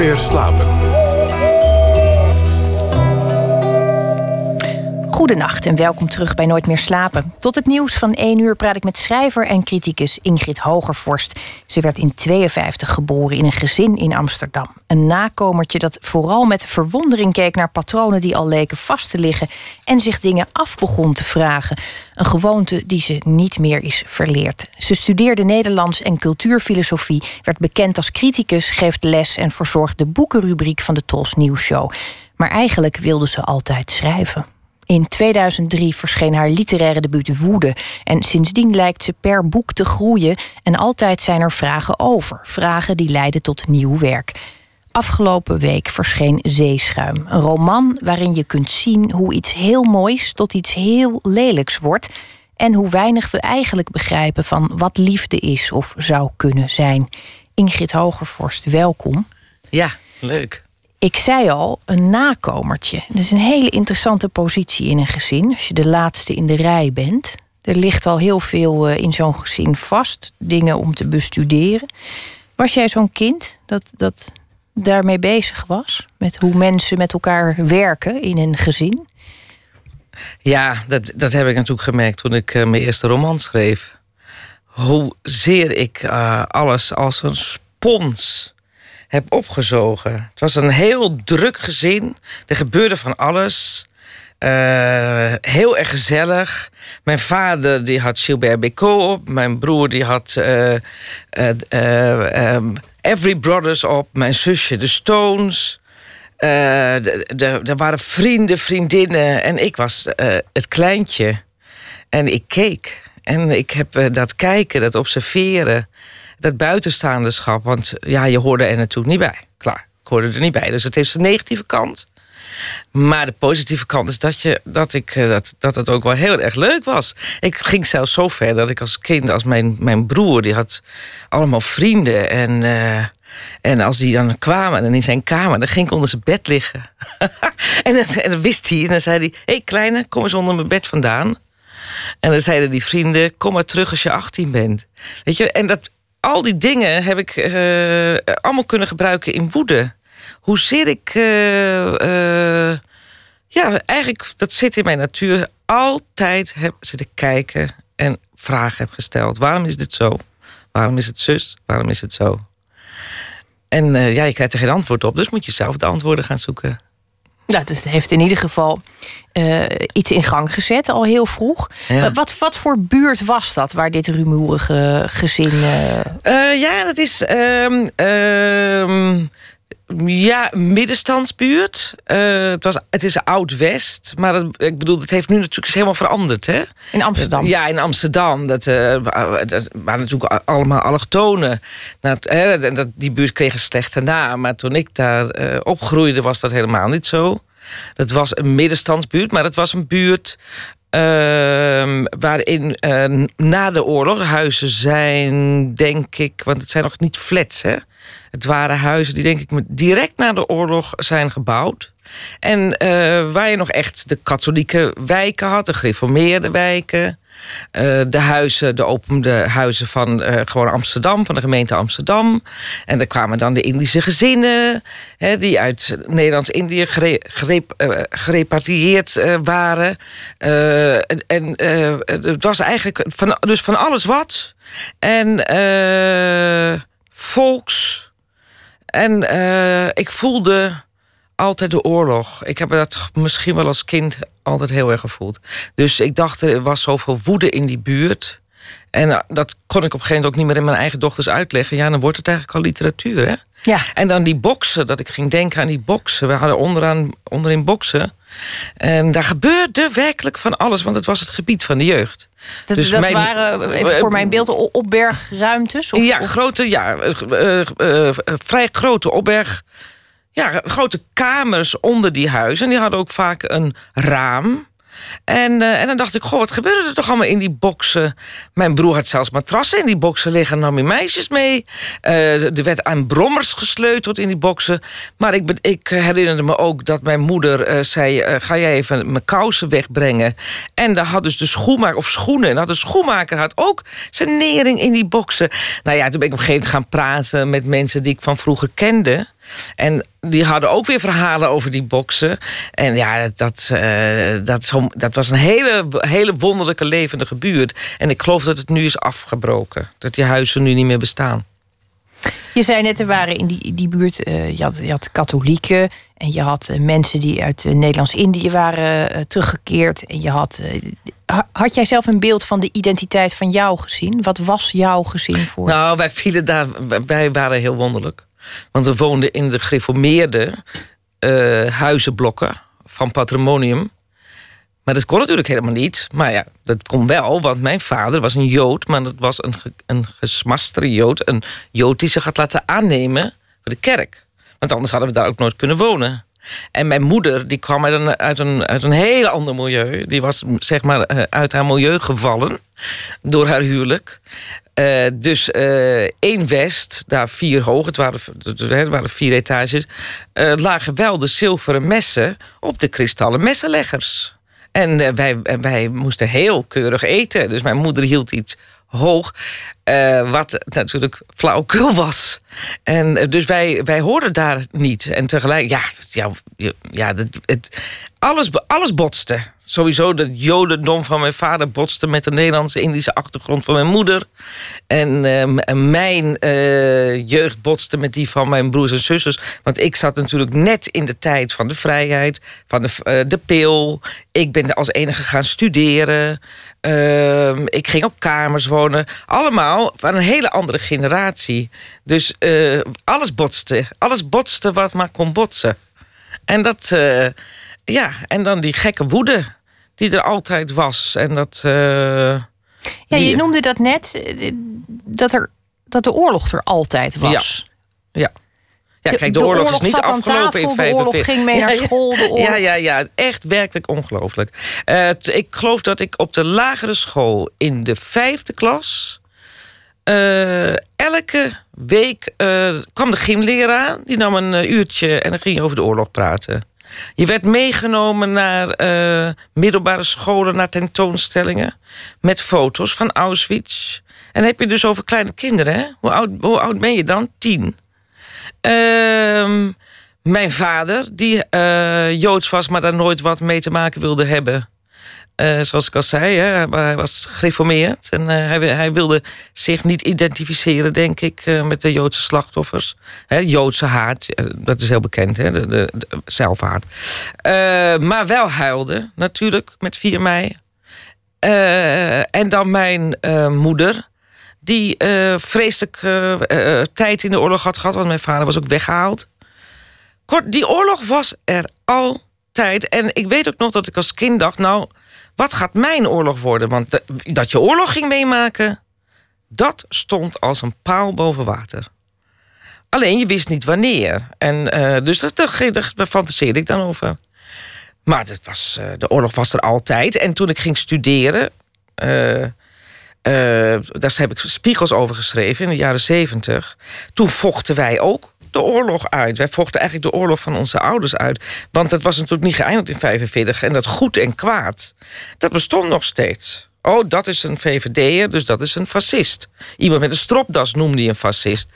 meer slapen. Goedenacht en welkom terug bij Nooit meer slapen. Tot het nieuws van 1 uur praat ik met schrijver en criticus Ingrid Hogervorst. Ze werd in 52 geboren in een gezin in Amsterdam. Een nakomertje dat vooral met verwondering keek naar patronen die al leken vast te liggen en zich dingen af begon te vragen. Een gewoonte die ze niet meer is verleerd. Ze studeerde Nederlands en cultuurfilosofie, werd bekend als criticus, geeft les en verzorgt de boekenrubriek van de Tros Nieuwsshow. Maar eigenlijk wilde ze altijd schrijven. In 2003 verscheen haar literaire debuut Woede. En sindsdien lijkt ze per boek te groeien. En altijd zijn er vragen over. Vragen die leiden tot nieuw werk. Afgelopen week verscheen Zeeschuim. Een roman waarin je kunt zien hoe iets heel moois tot iets heel lelijks wordt. En hoe weinig we eigenlijk begrijpen van wat liefde is of zou kunnen zijn. Ingrid Hogervorst, welkom. Ja, leuk. Ik zei al, een nakomertje. Dat is een hele interessante positie in een gezin. Als je de laatste in de rij bent. Er ligt al heel veel eh, in zo'n gezin vast. Dingen om te bestuderen. Was jij zo'n kind dat, dat daarmee bezig was? Met hoe mensen met elkaar werken in een gezin? Ja, dat, dat heb ik natuurlijk gemerkt toen ik uh, mijn eerste roman schreef. Hoezeer ik uh, alles als een spons heb opgezogen. Het was een heel druk gezin. Er gebeurde van alles. Uh, heel erg gezellig. Mijn vader die had Gilbert Bécaud op. Mijn broer die had uh, uh, um, Every Brothers op. Mijn zusje de Stones. Er waren vrienden, vriendinnen. En ik was het kleintje. En ik keek. En ik heb dat kijken, dat observeren dat buitenstaanderschap. Want ja, je hoorde er natuurlijk niet bij. Klaar, ik hoorde er niet bij. Dus het heeft een negatieve kant. Maar de positieve kant is dat, je, dat, ik, eh, dat, dat het ook wel heel erg leuk was. Ik ging zelfs zo ver dat ik als kind, als mijn, mijn broer, die had allemaal vrienden. En, uh, en als die dan kwamen en in zijn kamer, dan ging ik onder zijn bed liggen. en, dan, en, dan, wist hij, en dan zei hij: Hé hey, kleine, kom eens onder mijn bed vandaan. En dan zeiden die vrienden: Kom maar terug als je 18 bent. Weet je, en dat, al die dingen heb ik uh, allemaal kunnen gebruiken in woede. Hoezeer ik. Uh, ja, eigenlijk, dat zit in mijn natuur. Altijd heb zitten kijken en vragen heb gesteld. Waarom is dit zo? Waarom is het zus? Waarom is het zo? En ja, je krijgt er geen antwoord op, dus moet je zelf de antwoorden gaan zoeken. Nou, dat heeft in ieder geval uh, iets in gang gezet, al heel vroeg. Ja. Wat, wat voor buurt was dat waar dit rumoerige gezin. Uh... Uh, ja, dat is. Ja, middenstandsbuurt. het, was, het is oud-West. Maar dat, ik bedoel, het heeft nu natuurlijk is helemaal veranderd. Hè? In Amsterdam? ja, in Amsterdam. Dat, dat waren natuurlijk allemaal allochtonen. Dat, hè, dat, die buurt kreeg een slechte naam. Maar toen ik daar opgroeide, was dat helemaal niet zo. Dat was een middenstandsbuurt, maar het was een buurt uh, waarin uh, na de oorlog huizen zijn, denk ik, want het zijn nog niet flats, hè? Het waren huizen die, denk ik, direct na de oorlog zijn gebouwd. En uh, waar je nog echt de katholieke wijken had, de gereformeerde wijken. Uh, de huizen, de opende huizen van uh, gewoon Amsterdam, van de gemeente Amsterdam. En er kwamen dan de Indische gezinnen, hè, die uit Nederlands-Indië gere, gerep, gerepatrieerd waren. en en het was eigenlijk van, dus van alles wat. En volks. En ik voelde altijd de oorlog. Ik heb dat misschien wel als kind altijd heel erg gevoeld. Dus ik dacht, er was zoveel woede in die buurt. En eh, dat kon ik op een gegeven moment ook niet meer in mijn eigen dochters uitleggen. Ja, dan wordt het eigenlijk al literatuur, hè? Ja. En dan die boksen, dat ik ging denken aan die boksen. We hadden onderaan, onderin boksen. En daar gebeurde werkelijk van alles, want het was het gebied van de jeugd. Dat, dus dat waren, even voor mijn beeld, opbergruimtes? Of, ja, of? grote, ja uh, uh, vrij grote opberg ja, grote kamers onder die huizen. En die hadden ook vaak een raam. En, uh, en dan dacht ik, goh, wat gebeurde er toch allemaal in die boksen? Mijn broer had zelfs matrassen in die boksen liggen... en nam hij meisjes mee. Uh, er werd aan brommers gesleuteld in die boksen. Maar ik, ik herinnerde me ook dat mijn moeder uh, zei... ga jij even mijn kousen wegbrengen? En daar had dus de schoenmaker, of schoenen... en had de schoenmaker had ook zijn nering in die boksen. Nou ja, toen ben ik op een gegeven moment gaan praten... met mensen die ik van vroeger kende... En die hadden ook weer verhalen over die boksen. En ja, dat, uh, dat, zo, dat was een hele, hele wonderlijke levendige buurt. En ik geloof dat het nu is afgebroken. Dat die huizen nu niet meer bestaan. Je zei net, er waren in die, die buurt, uh, je, had, je had katholieken en je had uh, mensen die uit Nederlands-Indië waren teruggekeerd. En je had. had jij zelf een beeld van de identiteit van jouw gezin? Wat was jouw gezin voor? Nou, wij vielen daar, wij waren heel wonderlijk. Want we woonden in de gereformeerde huizenblokken van Patrimonium. Maar dat kon natuurlijk helemaal niet. Maar ja, dat kon wel, want mijn vader was een Jood... maar dat was een, een gesmastere Jood. Een Jood die zich had laten aannemen voor de kerk. Want anders hadden we daar ook nooit kunnen wonen. En mijn moeder, die kwam uit een, uit een, uit een heel ander milieu. Die was zeg maar eh, uit haar milieu gevallen door haar huwelijk. Uh, dus uh, één west, daar vier hoog, het waren, het waren vier etages... Lagen wel de zilveren messen op de kristallen messenleggers. En wij, wij moesten heel keurig eten. Dus mijn moeder hield iets hoog. Uh, wat natuurlijk flauwkul was. En uh, dus wij, wij hoorden daar niet. En tegelijk, ja, ja, ja het, alles, alles botste. Sowieso de jodendom van mijn vader botste met de Nederlandse Indische achtergrond van mijn moeder. En, uh, mijn uh, jeugd botste met die van mijn broers en zusters. Want ik zat natuurlijk net in de tijd van de vrijheid, van de, de pil. Ik ben als enige gaan studeren. Ehm, ik ging op kamers wonen. Allemaal van een hele andere generatie. Dus alles botste. Alles botste wat maar kon botsen. En dat, ja, en dan die gekke woede die er altijd was. En dat. Uh, ja, je noemde dat net, dat, er, dat de oorlog er altijd was. Ja. ja. Ja, kijk, de, de oorlog, oorlog, is niet afgelopen in 45. De oorlog ging mee naar school. De oorlog... Ja, ja, ja, echt werkelijk ongelooflijk. Uh, ik geloof dat ik op de lagere school in de vijfde klas... Uh, elke week uh, kwam de gymleraar. Die nam een uurtje en dan ging je over de oorlog praten. Je werd meegenomen naar uh, middelbare scholen, naar tentoonstellingen. Met foto's van Auschwitz. En dan heb je dus over kleine kinderen. Hè? Hoe, oud, hoe oud ben je dan? Tien. Uh, mijn vader, die uh, Joods was, maar daar nooit wat mee te maken wilde hebben. Uh, zoals ik al zei, hè, hij was gereformeerd. En uh, hij, hij, wilde zich niet identificeren, denk ik, met de Joodse slachtoffers. Hè, Joodse haat, dat is heel bekend, hè, de, de zelfhaat. maar wel huilde, natuurlijk, met 4 mei. en dan mijn moeder, die vreselijk tijd in de oorlog had gehad... want mijn vader was ook weggehaald. Kort, die oorlog was er altijd. En ik weet ook nog dat ik als kind dacht... nou wat gaat mijn oorlog worden? Want dat je oorlog ging meemaken, dat stond als een paal boven water. Alleen je wist niet wanneer. En uh, dus daar, daar, fantaseerde ik dan over. Maar dat was, uh, de oorlog was er altijd. En toen ik ging studeren. Uh, daar heb ik spiegels over geschreven in de jaren zeventig. Toen vochten wij ook de oorlog uit. Wij vochten eigenlijk de oorlog van onze ouders uit. Want het was natuurlijk niet geëindigd in 45. En dat goed en kwaad, dat bestond nog steeds. Oh, dat is een VVD'er, dus dat is een fascist. Iemand met een stropdas noemde je een fascist.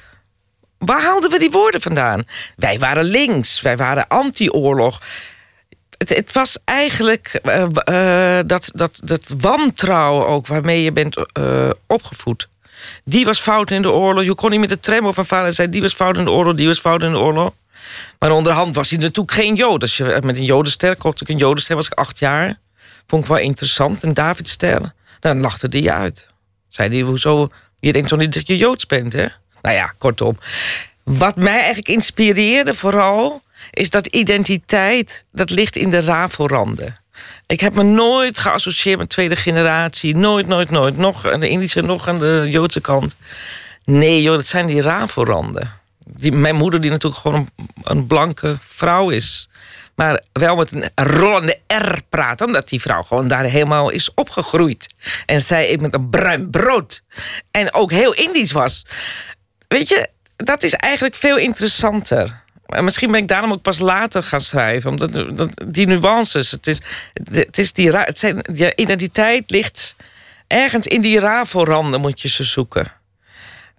Waar haalden we die woorden vandaan? Wij waren links, wij waren anti-oorlog. Het, het, was eigenlijk uh, uh, dat, dat, dat wantrouwen ook waarmee je bent uh, opgevoed. Die was fout in de oorlog. Je kon niet met de tram of een vader zei... die was fout in de oorlog, die was fout in de oorlog. Maar onderhand was hij natuurlijk geen Jood. Als je met een Jodenster kocht ik een Jodenster, was ik acht jaar. Vond ik wel interessant. Een Davidster. Dan lachte die uit. Zei die, hoezo? Je denkt toch niet dat je Joods bent, hè? Nou ja, kortom. Wat mij eigenlijk inspireerde vooral... is dat identiteit, dat ligt in de rafelranden. Ik heb me nooit geassocieerd met tweede generatie. Nooit, nooit, nooit. Nog aan de Indische, nog aan de Joodse kant. Nee, joh, dat zijn die rafelranden. Die, mijn moeder, die natuurlijk gewoon een, een, blanke vrouw is. Maar wel met een rollende R praat. Omdat die vrouw gewoon daar helemaal is opgegroeid. En zij eet met een bruin brood. En ook heel Indisch was. Weet je, dat is eigenlijk veel interessanter. En misschien ben ik daarom ook pas later gaan schrijven. Omdat dat, die nuances, het is, het is die, het zijn, je identiteit ligt ergens in die rafelranden moet je ze zoeken.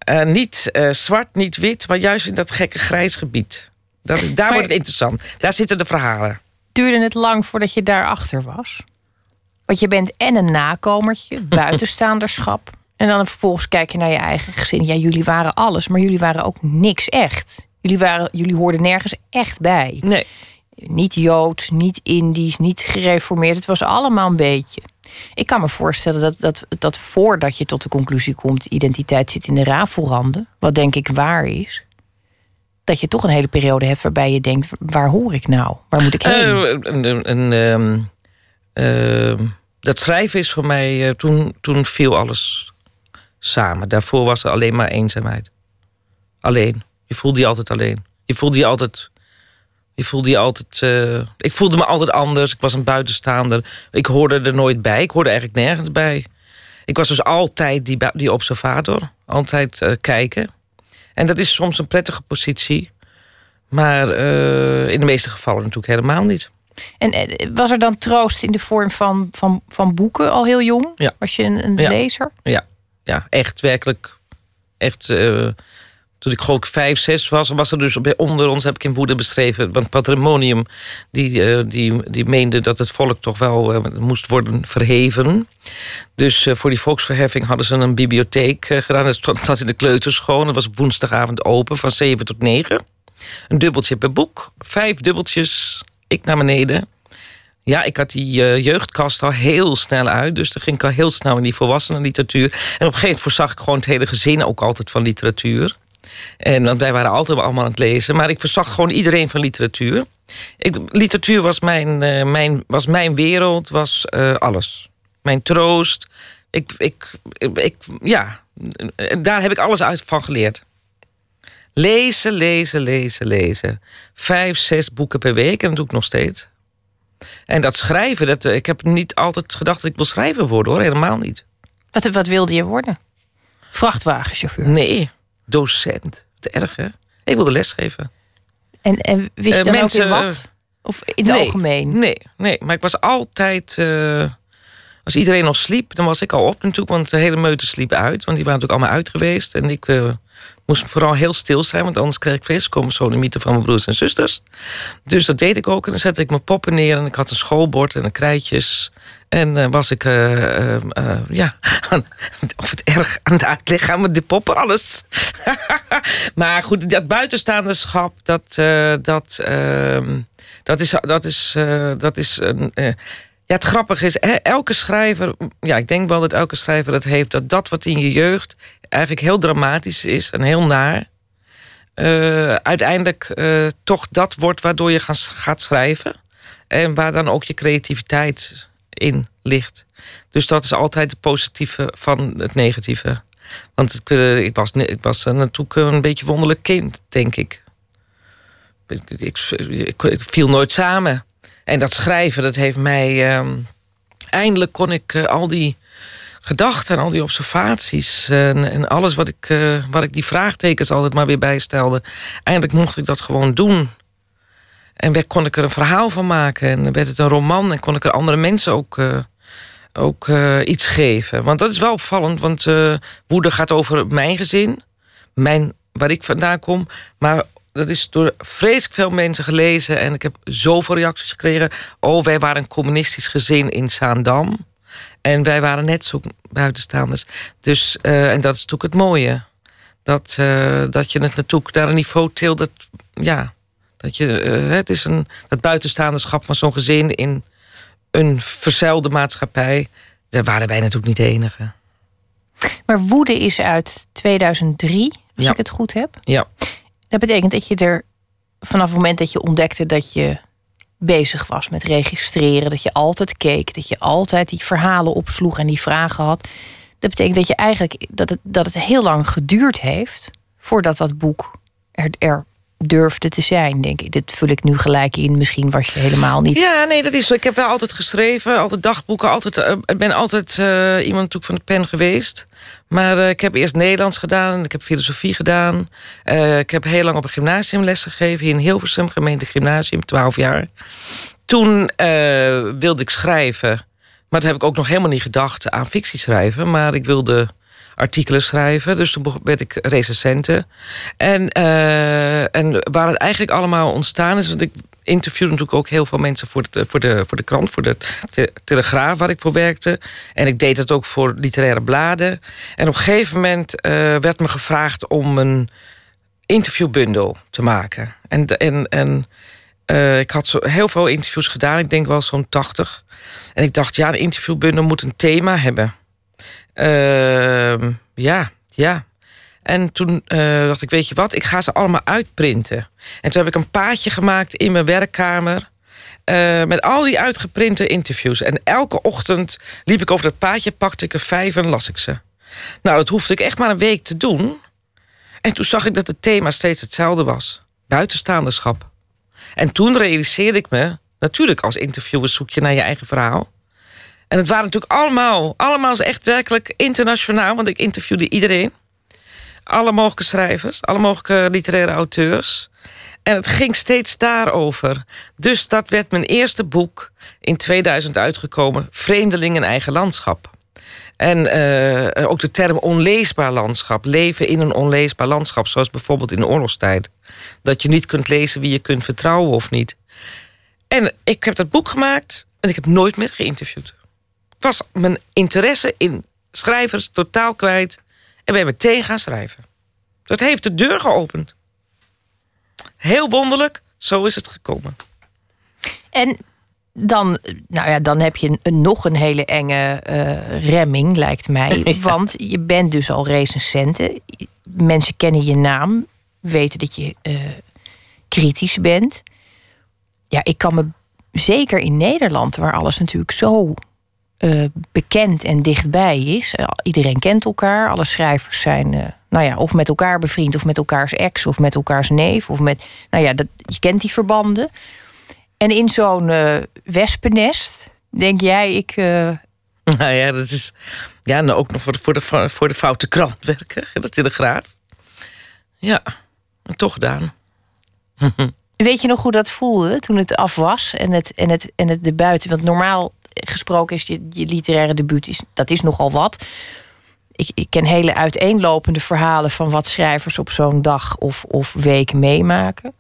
Uh, niet uh, zwart, niet wit, maar juist in dat gekke grijs gebied. Dat, daar wordt het interessant. Daar zitten de verhalen. Duurde het lang voordat je daarachter was? Want je bent en een nakomertje, buitenstaanderschap. En dan vervolgens kijk je naar je eigen gezin. Ja, jullie waren alles, maar jullie waren ook niks echt. Jullie, waren, jullie hoorden nergens echt bij. Nee. Niet Joods, niet Indisch, niet gereformeerd. Het was allemaal een beetje. Ik kan me voorstellen dat, dat, dat voordat je tot de conclusie komt... identiteit zit in de rafelranden, wat denk ik waar is... dat je toch een hele periode hebt waarbij je denkt... waar hoor ik nou? Waar moet ik heen? Eh, een- een- ehm, ehm, dat schrijven is voor mij... eh, toen, toen viel alles samen. Daarvoor was er alleen maar eenzaamheid. Alleen. Je voelde je altijd alleen. Je voelde je altijd... Je voelde je altijd... eh, ik voelde me altijd anders. Ik was een buitenstaander. Ik hoorde er nooit bij. Ik hoorde eigenlijk nergens bij. Ik was dus altijd die, die observator. Altijd eh, kijken. En dat is soms een prettige positie. Maar eh, in de meeste gevallen natuurlijk helemaal niet. En was er dan troost in de vorm van, van, van boeken al heel jong? Ja. Was je een, een Ja. lezer? Ja, ja echt werkelijk. Echt, toen ik gewoon vijf, zes was, was er dus onder ons, heb ik in woede beschreven, want Patrimonium, die, eh, die, die meende dat het volk toch wel eh, moest worden verheven. Dus eh, voor die volksverheffing hadden ze een bibliotheek gedaan. Dat zat in de kleuterschool. Dat was woensdagavond open van 7 tot 9. Een dubbeltje per boek. Vijf dubbeltjes. Ik naar beneden. Ja, ik had die jeugdkast al heel snel uit. Dus dan ging ik al heel snel in die volwassenenliteratuur. En op een gegeven moment voorzag ik gewoon het hele gezin ook altijd van literatuur. En want wij waren altijd allemaal aan het lezen. Maar ik verzag gewoon iedereen van literatuur. Ik, literatuur was mijn, eh, mijn, was mijn wereld, was eh, alles. Mijn troost. Ik, ik, ik, ik- ja, eh, daar heb ik alles uit van geleerd. Lezen, lezen, lezen, lezen. Vijf, zes boeken per week en dat doe ik nog steeds. En dat schrijven, dat, ik heb niet altijd gedacht dat ik wil schrijver worden hoor, helemaal niet. Wat, wat wilde je worden? Vrachtwagenchauffeur. Nee, docent. Te erg hè? Ik wilde lesgeven. En, en wist je Eh, dan mensen, ook in wat? Of in het nee, algemeen? Nee, nee, maar ik was altijd. eh, als iedereen nog sliep, dan was ik al op natuurlijk, want de hele meute sliep uit. Want die waren natuurlijk allemaal uit geweest. En ik eh, moest vooral heel stil zijn, want anders kreeg ik feestkomen van mijn broers en zusters. Dus dat deed ik ook. En dan zette ik mijn poppen neer en ik had een schoolbord en een krijtjes. En eh, was ik, eh, eh, ja, of het erg aan het uitleggen aan de poppen, alles. maar goed, dat buitenstaanderschap, dat, dat, ehm, dat is, dat is, dat is een. ja, het grappige is, elke schrijver, ja, ik denk wel dat elke schrijver dat heeft, dat dat wat in je jeugd eigenlijk heel dramatisch is en heel naar, eh, uiteindelijk eh, toch dat wordt waardoor je gaan, gaat schrijven. En waar dan ook je creativiteit in ligt. Dus dat is altijd het positieve van het negatieve. Want ik, eh, ik was, ik was natuurlijk een beetje wonderlijk kind, denk ik. Ik, ik, ik, ik viel nooit samen. En dat schrijven, dat heeft mij... ehm, eindelijk kon ik al die gedachten en al die observaties... en, en alles wat ik, eh, wat ik die vraagtekens altijd maar weer bijstelde... eindelijk mocht ik dat gewoon doen. En kon ik er een verhaal van maken. En werd het een roman en kon ik er andere mensen ook... eh, ook eh, iets geven. Want dat is wel opvallend, want woede gaat over mijn gezin, mijn, waar ik vandaan kom. Maar dat is door vreselijk veel mensen gelezen en ik heb zoveel reacties gekregen. Oh, wij waren een communistisch gezin in Zaandam. En wij waren net zo buitenstaanders. Dus, eh, en dat is natuurlijk het mooie. Dat, eh, dat je het natuurlijk naar een niveau tilt. Dat, ja, dat je, eh, het is een, het buitenstaanderschap van zo'n gezin in een verzuilde maatschappij. Daar waren wij natuurlijk niet de enige. Maar Woede is uit 2003, als Ja. ik het goed heb. Ja, Dat betekent dat je er vanaf het moment dat je ontdekte dat je bezig was met registreren, dat je altijd keek, dat je altijd die verhalen opsloeg en die vragen had. Dat betekent dat je eigenlijk dat het, dat het heel lang geduurd heeft voordat dat boek er, er durfde te zijn, denk ik. Dit vul ik nu gelijk in. Misschien was je helemaal niet. ja nee, dat is zo. Ik heb wel altijd geschreven, altijd dagboeken. Altijd, eh, ik ben altijd eh, iemand natuurlijk van de pen geweest. Maar eh, ik heb eerst Nederlands gedaan. Ik heb filosofie gedaan. Ik heb heel lang op een gymnasium les gegeven. Hier in Hilversum, gemeente gymnasium, 12 jaar. Toen wilde ik schrijven. Maar toen heb ik ook nog helemaal niet gedacht aan fictie schrijven. Maar ik wilde artikelen schrijven. Dus toen werd ik recensente. En, uh, en waar het eigenlijk allemaal ontstaan is... want ik interviewde natuurlijk ook heel veel mensen voor de, voor de, voor de krant... voor de Telegraaf waar ik voor werkte. En ik deed het ook voor literaire bladen. En op een gegeven moment uh, werd me gevraagd om een interviewbundel te maken. En, en, en uh, ik had zo heel veel interviews gedaan. Ik denk wel zo'n 80. En ik dacht, ja, een interviewbundel moet een thema hebben. Uh, ja, ja. En toen uh, dacht ik, weet je wat, ik ga ze allemaal uitprinten. En toen heb ik een paadje gemaakt in mijn werkkamer. Uh, met al die uitgeprinte interviews. En elke ochtend liep ik over dat paadje, pakte ik er vijf en las ik ze. Nou, dat hoefde ik echt maar een week te doen. En toen zag ik dat het thema steeds hetzelfde was: buitenstaanderschap. En toen realiseerde ik me, natuurlijk als interviewer zoek je naar je eigen verhaal. En het waren natuurlijk allemaal, allemaal echt werkelijk internationaal, want ik interviewde iedereen. Alle mogelijke schrijvers, alle mogelijke literaire auteurs. En het ging steeds daarover. Dus dat werd mijn eerste boek in 2000 uitgekomen, Vreemdeling in eigen landschap. En uh, ook de term onleesbaar landschap. Leven in een onleesbaar landschap. Zoals bijvoorbeeld in de oorlogstijd. Dat je niet kunt lezen wie je kunt vertrouwen of niet. En ik heb dat boek gemaakt en ik heb nooit meer geïnterviewd. Was mijn interesse in schrijvers totaal kwijt. En ben meteen gaan schrijven. Dat heeft de deur geopend. Heel wonderlijk, zo is het gekomen. En dan, nou ja, dan heb je een, nog een hele enge uh, remming, lijkt mij. Want je bent dus al recensente. Mensen kennen je naam, weten dat je uh, kritisch bent. Ja, ik kan me zeker in Nederland, waar alles natuurlijk zo uh, bekend en dichtbij is. iedereen kent elkaar. Alle schrijvers zijn, nou ja, of met elkaar bevriend, of met elkaars ex, of met elkaars neef, of met, nou ja, dat, je kent die verbanden. En in zo'n uh, wespennest denk jij, ik. Nou ja, dat is. Ja, en ook nog voor de, voor de, voor de foute krant werken, de Telegraaf. Ja, toch gedaan. Weet je nog hoe dat voelde toen het af was en het, en het, en het de buiten? Want normaal gesproken is je, je literaire debuut, is, dat is nogal wat. Ik, ik ken hele uiteenlopende verhalen van wat schrijvers op zo'n dag of, of week meemaken.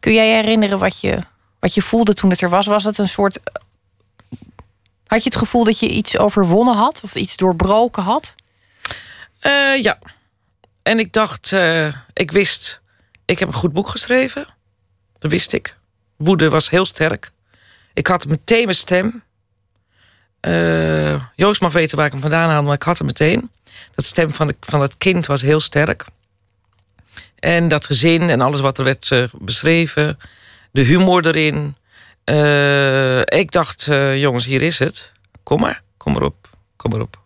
Kun jij herinneren wat je, wat je voelde toen het er was? Was het een soort. Had je het gevoel dat je iets overwonnen had of iets doorbroken had? Uh, ja. En ik dacht, uh, ik wist, ik heb een goed boek geschreven. Dat wist ik. Woede was heel sterk. Ik had meteen mijn stem. Uh, Joost mag weten waar ik hem vandaan haalde, maar ik had hem meteen. Dat stem van, de, van het kind was heel sterk. En dat gezin en alles wat er werd beschreven de humor erin. Uh, ik dacht, jongens, hier is het. Kom maar, kom maar op, kom maar op.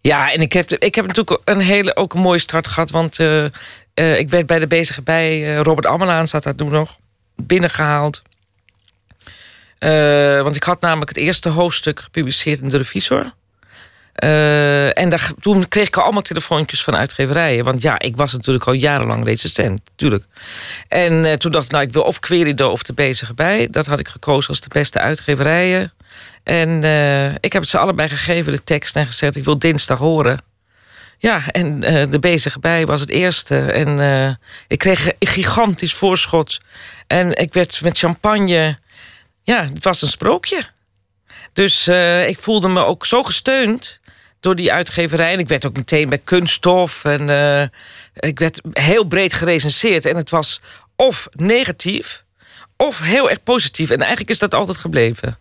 Ja, en ik heb, ik heb natuurlijk een hele ook een mooie start gehad. Want ik werd bij de bezige bij. Robert Ammelaan zat daar toen nog binnengehaald. Want ik had namelijk het eerste hoofdstuk gepubliceerd in de Revisor. Uh, en daar, toen kreeg ik al allemaal telefoontjes van uitgeverijen. Want ja, ik was natuurlijk al jarenlang recensent, natuurlijk. En uh, toen dacht ik, nou, ik wil of Querido of De Bezige Bij. Dat had ik gekozen als de beste uitgeverijen. En ik heb het ze allebei gegeven, de tekst, en gezegd... ik wil dinsdag horen. Ja, en De Bezige Bij was het eerste. En ik kreeg een gigantisch voorschot. En ik werd met champagne... Ja, het was een sprookje. Dus ik voelde me ook zo gesteund door die uitgeverij. En ik werd ook meteen bij kunststof. En uh, ik werd heel breed gerecenseerd. En het was of negatief, of heel erg positief. En eigenlijk is dat altijd gebleven.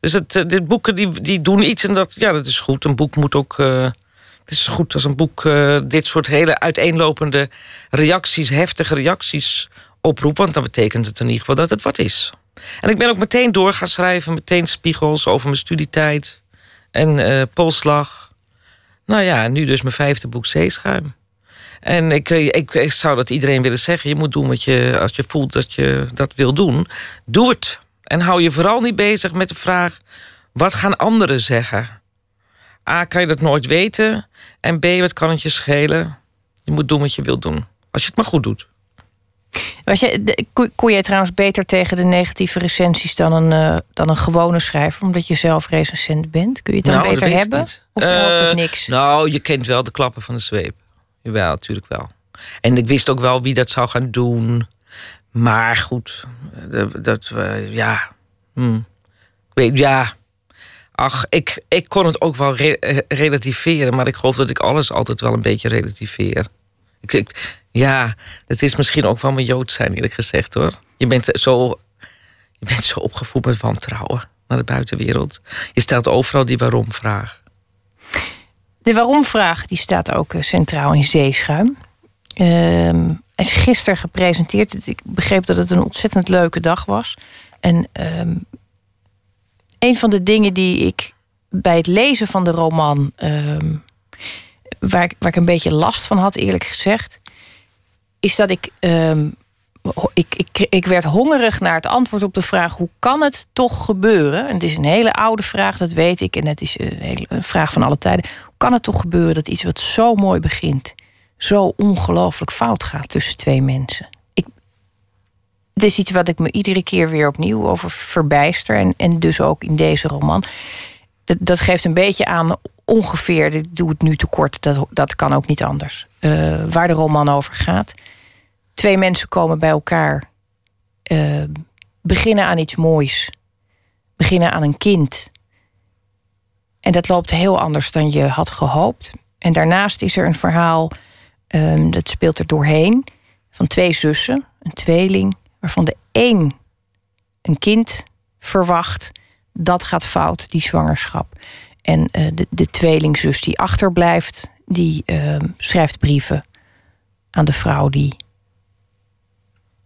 Dus het, uh, dit boeken die, die doen iets en dat, ja, dat is goed. Een boek moet ook... Het is goed als een boek dit soort hele uiteenlopende reacties, heftige reacties oproept. Want dan betekent het in ieder geval dat het wat is. En ik ben ook meteen door gaan schrijven, meteen spiegels over mijn studietijd en polslag. Nou ja, nu dus mijn vijfde boek Zeeschuim. En ik, eh, ik, ik, zou dat iedereen willen zeggen. Je moet doen wat je, als je voelt dat je dat wil doen. Doe het. En hou je vooral niet bezig met de vraag... wat gaan anderen zeggen? A, kan je dat nooit weten. En B, wat kan het je schelen? Je moet doen wat je wilt doen. Als je het maar goed doet. Was je, kon jij trouwens beter tegen de negatieve recensies dan een, uh, dan een gewone schrijver, omdat je zelf recensent bent? Kun je het dan nou, beter hebben? Of helpt het niks? Nou, je kent wel de klappen van de zweep. Jawel, natuurlijk wel. En ik wist ook wel wie dat zou gaan doen. Maar goed, dat, we ja. Hm. Ik weet, ja. Ach, ik, ik kon het ook wel re relativeren, maar ik geloof dat ik alles altijd wel een beetje relativeer. Ik, ik, ja, het is misschien ook van mijn Jood zijn, eerlijk gezegd hoor. Je bent zo, je bent zo opgevoed met wantrouwen naar de buitenwereld. Je stelt overal die waarom-vraag. De waarom-vraag die staat ook eh, centraal in Zeeschuim. Uh, is gisteren gepresenteerd. Ik begreep dat het een ontzettend leuke dag was. En uh, een van de dingen die ik bij het lezen van de roman. Ehm, waar, waar ik een beetje last van had, eerlijk gezegd. Is dat ik, um, ik, ik. Ik werd hongerig naar het antwoord op de vraag: hoe kan het toch gebeuren? En het is een hele oude vraag, dat weet ik. En het is een, hele, vraag van alle tijden. Hoe kan het toch gebeuren dat iets wat zo mooi begint zo ongelooflijk fout gaat tussen twee mensen. Ik, het is iets wat ik me iedere keer weer opnieuw over verbijster. En, en dus ook in deze roman. Dat, dat geeft een beetje aan ongeveer, ik doe het nu te kort, dat, dat kan ook niet anders. Uh, waar de roman over gaat. Twee mensen komen bij elkaar, uh, beginnen aan iets moois, beginnen aan een kind. En dat loopt heel anders dan je had gehoopt. En daarnaast is er een verhaal Um, dat speelt er doorheen. Van twee zussen, een tweeling, waarvan de één een kind verwacht. Dat gaat fout, die zwangerschap. En uh, de, de tweelingzus die achterblijft, die uh, schrijft brieven aan de vrouw die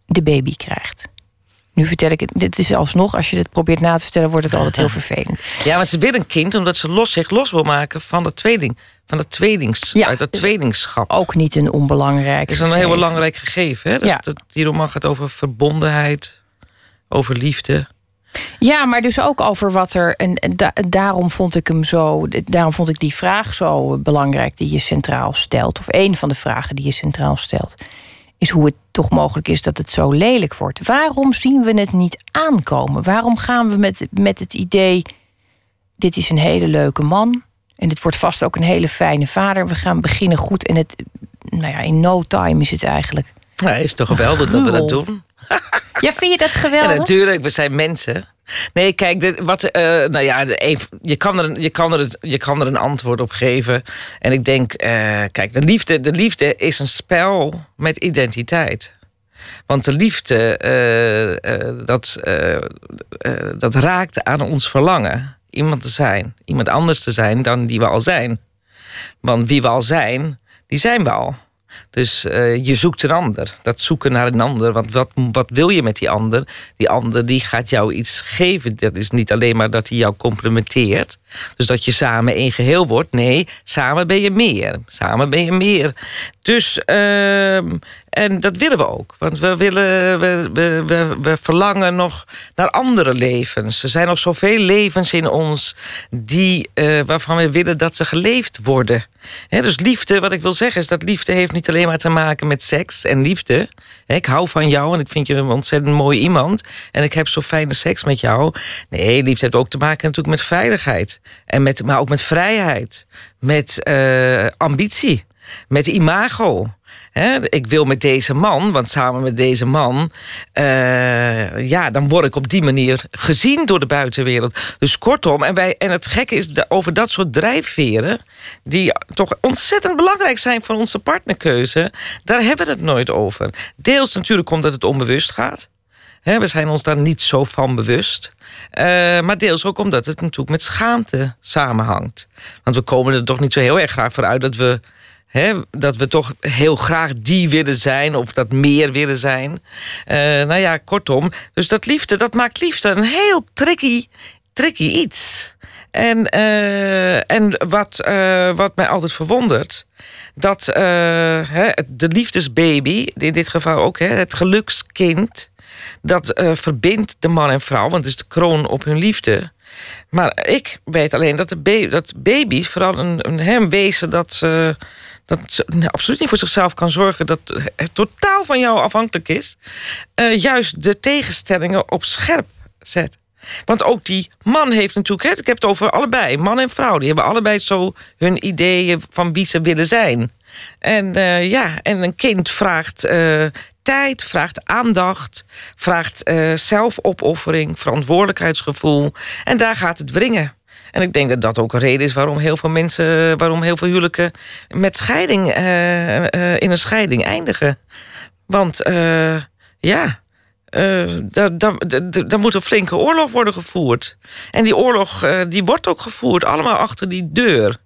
de baby krijgt. Nu vertel ik het, dit is alsnog, als je dit probeert na te vertellen, wordt het altijd heel vervelend. Ja, maar ze wil een kind omdat ze los, zich los wil maken van de tweeling. Van het tweelings, ja, uit het tweelingschap. Ook niet een onbelangrijk Het is een heel belangrijk gegeven. Hè? Dus ja. dat, die roman gaat over verbondenheid, over liefde. Ja, maar dus ook over wat er. En, daarom vond ik hem zo. Daarom vond ik die vraag zo belangrijk die je centraal stelt. Of een van de vragen die je centraal stelt is hoe het toch mogelijk is dat het zo lelijk wordt. Waarom zien we het niet aankomen? Waarom gaan we met, met het idee: dit is een hele leuke man en dit wordt vast ook een hele fijne vader. We gaan beginnen goed en het, nou ja, in no time is het eigenlijk. Ja, is toch geweldig dat we dat doen? Ja, vind je dat geweldig? Ja, natuurlijk, we zijn mensen. Nee, kijk, dit, wat, uh, nou ja, je, kan er, je, kan er, je kan er een antwoord op geven. En ik denk, uh, kijk, de liefde, de liefde is een spel met identiteit. Want de liefde, uh, dat, dat raakt aan ons verlangen. Iemand te zijn, iemand anders te zijn dan die we al zijn. Want wie we al zijn, die zijn we al. Dus uh, je zoekt een ander. Dat zoeken naar een ander. Want wat, wat wil je met die ander? Die ander die gaat jou iets geven. Dat is niet alleen maar dat hij jou complementeert. Dus dat je samen één geheel wordt. Nee, samen ben je meer. Samen ben je meer. Dus, uh, en dat willen we ook. Want we, willen, we, we, we, verlangen nog naar andere levens. Er zijn nog zoveel levens in ons die, uh, waarvan we willen dat ze geleefd worden. dus liefde, wat ik wil zeggen, is dat liefde heeft niet alleen maar te maken met seks en liefde. ik hou van jou en ik vind je een ontzettend mooi iemand. En ik heb zo fijne seks met jou. Nee, liefde heeft ook te maken natuurlijk met veiligheid. En met, maar ook met vrijheid. Met uh, ambitie. Met imago ik wil met deze man, want samen met deze man, uh, ja, dan word ik op die manier gezien door de buitenwereld. Dus kortom, en, wij, en het gekke is over dat soort drijfveren, die toch ontzettend belangrijk zijn voor onze partnerkeuze, daar hebben we het nooit over. Deels natuurlijk omdat het onbewust gaat. We zijn ons daar niet zo van bewust. Uh, maar deels ook omdat het natuurlijk met schaamte samenhangt. Want we komen er toch niet zo heel erg graag voor uit dat we dat we toch heel graag die willen zijn of dat meer willen zijn. Uh, nou ja, kortom. Dus dat liefde, dat maakt liefde een heel tricky, tricky iets. En, uh, en wat, wat mij altijd verwondert, dat de liefdesbaby, in dit geval ook het gelukskind, dat verbindt de man en vrouw, want het is de kroon op hun liefde. Maar ik weet alleen dat, de dat baby's, vooral een, een, een wezen dat dat ze absoluut niet voor zichzelf kan zorgen, dat het totaal van jou afhankelijk is, uh, juist de tegenstellingen op scherp zet. Want ook die man heeft natuurlijk, hè, ik heb het over allebei, man en vrouw, die hebben allebei zo hun ideeën van wie ze willen zijn. En uh, ja, en een kind vraagt tijd, vraagt aandacht, vraagt uh, zelfopoffering, verantwoordelijkheidsgevoel. En daar gaat het wringen. En ik denk dat dat ook een reden is waarom heel veel mensen, waarom heel veel huwelijken met scheiding in een scheiding eindigen. Want ja, daar, moet een flinke oorlog worden gevoerd. En die oorlog die wordt ook gevoerd, allemaal achter die deur.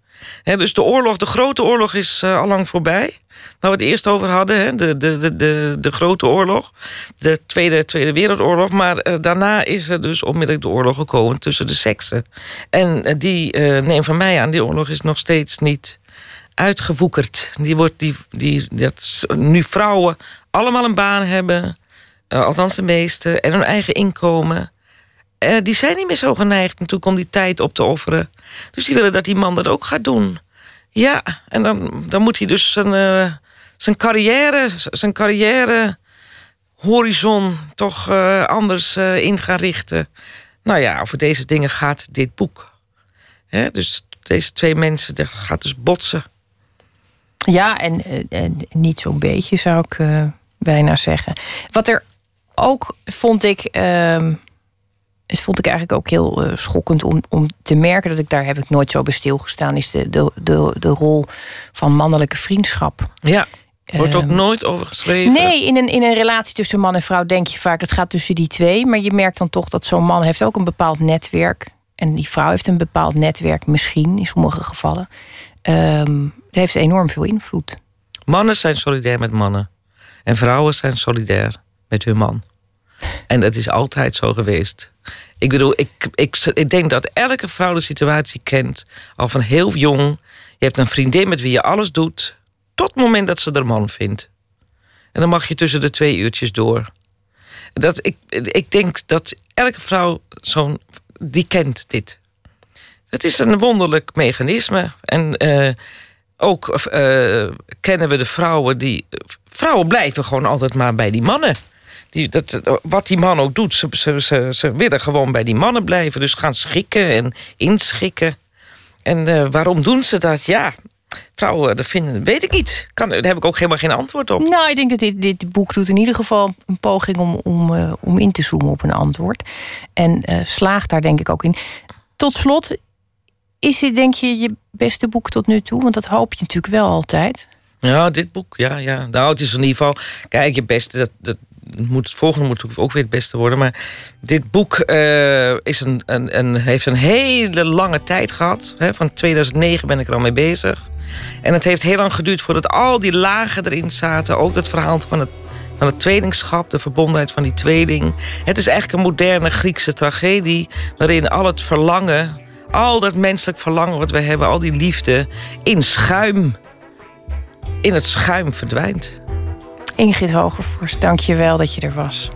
Dus de oorlog, de grote oorlog is uh, al lang voorbij. Waar we het eerst over hadden, de, de, de, de, de grote oorlog. De Tweede, tweede Wereldoorlog. Maar daarna is er dus onmiddellijk de oorlog gekomen tussen de seksen. En die, neem van mij aan, die oorlog is nog steeds niet uitgewoekerd. Die wordt die, die, dat nu vrouwen allemaal een baan hebben althans de meeste, en hun eigen inkomen. Uh, die zijn niet meer zo geneigd natuurlijk om die tijd op te offeren. Dus die willen dat die man dat ook gaat doen. Ja, en dan, dan moet hij dus zijn, uh, zijn carrière, zijn carrière horizon toch anders in gaan richten. Nou ja, over deze dingen gaat dit boek. Dus deze twee mensen, dat gaat dus botsen. Ja, en, en niet zo'n beetje zou ik bijna zeggen. Wat er ook vond ik. Uh, vond ik eigenlijk ook heel uh, schokkend om, om te merken dat ik daar heb ik nooit zo bij stilgestaan, is de, de, de, de rol van mannelijke vriendschap. Ja. Wordt ook nooit over geschreven? Nee, in een, in een relatie tussen man en vrouw denk je vaak... het gaat tussen die twee. Maar je merkt dan toch dat zo'n man heeft ook een bepaald netwerk. En die vrouw heeft een bepaald netwerk, misschien in sommige gevallen. Um, het heeft enorm veel invloed. Mannen zijn solidair met mannen. En vrouwen zijn solidair met hun man. En dat is altijd zo geweest. Ik bedoel, ik, ik, ik denk dat elke vrouw de situatie kent. Al van heel jong. Je hebt een vriendin met wie je alles doet. Tot het moment dat ze er man vindt. En dan mag je tussen de twee uurtjes door. Dat, ik, ik denk dat elke vrouw zo'n. die kent dit. Het is een wonderlijk mechanisme. En uh, ook uh, kennen we de vrouwen die. Vrouwen blijven gewoon altijd maar bij die mannen. Die, dat, wat die man ook doet, ze, ze, ze, ze, willen gewoon bij die mannen blijven. Dus gaan schikken en inschikken. En uh, waarom doen ze dat? Ja, vrouwen, dat vinden, weet ik niet. Kan, daar heb ik ook helemaal geen antwoord op. Nou, ik denk dat dit, dit boek doet in ieder geval een poging om, om, uh, om in te zoomen op een antwoord. En uh, slaagt daar denk ik ook in. Tot slot, is dit denk je je beste boek tot nu toe? Want dat hoop je natuurlijk wel altijd. Ja, dit boek, ja, ja. Nou, het is in ieder geval... Kijk, je beste, dat, dat, moet, het volgende moet ook weer het beste worden. Maar dit boek uh, is een, een, heeft een hele lange tijd gehad. Hè. Van 2009 ben ik er al mee bezig. En het heeft heel lang geduurd voordat al die lagen erin zaten. Ook het verhaal van het, van het tweelingschap, de verbondenheid van die tweeling. Het is eigenlijk een moderne Griekse tragedie... waarin al het verlangen, al dat menselijk verlangen wat we hebben... al die liefde, in schuim, in het schuim verdwijnt. Ingrid Hogevorst, dank je wel dat je er was.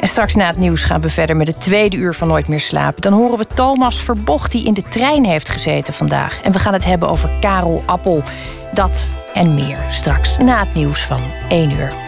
En straks na het nieuws gaan we verder met het tweede uur van Nooit meer slapen. Dan horen we Thomas Verbocht die in de trein heeft gezeten vandaag. En we gaan het hebben over Karel Appel. Dat en meer straks na het nieuws van 1 uur.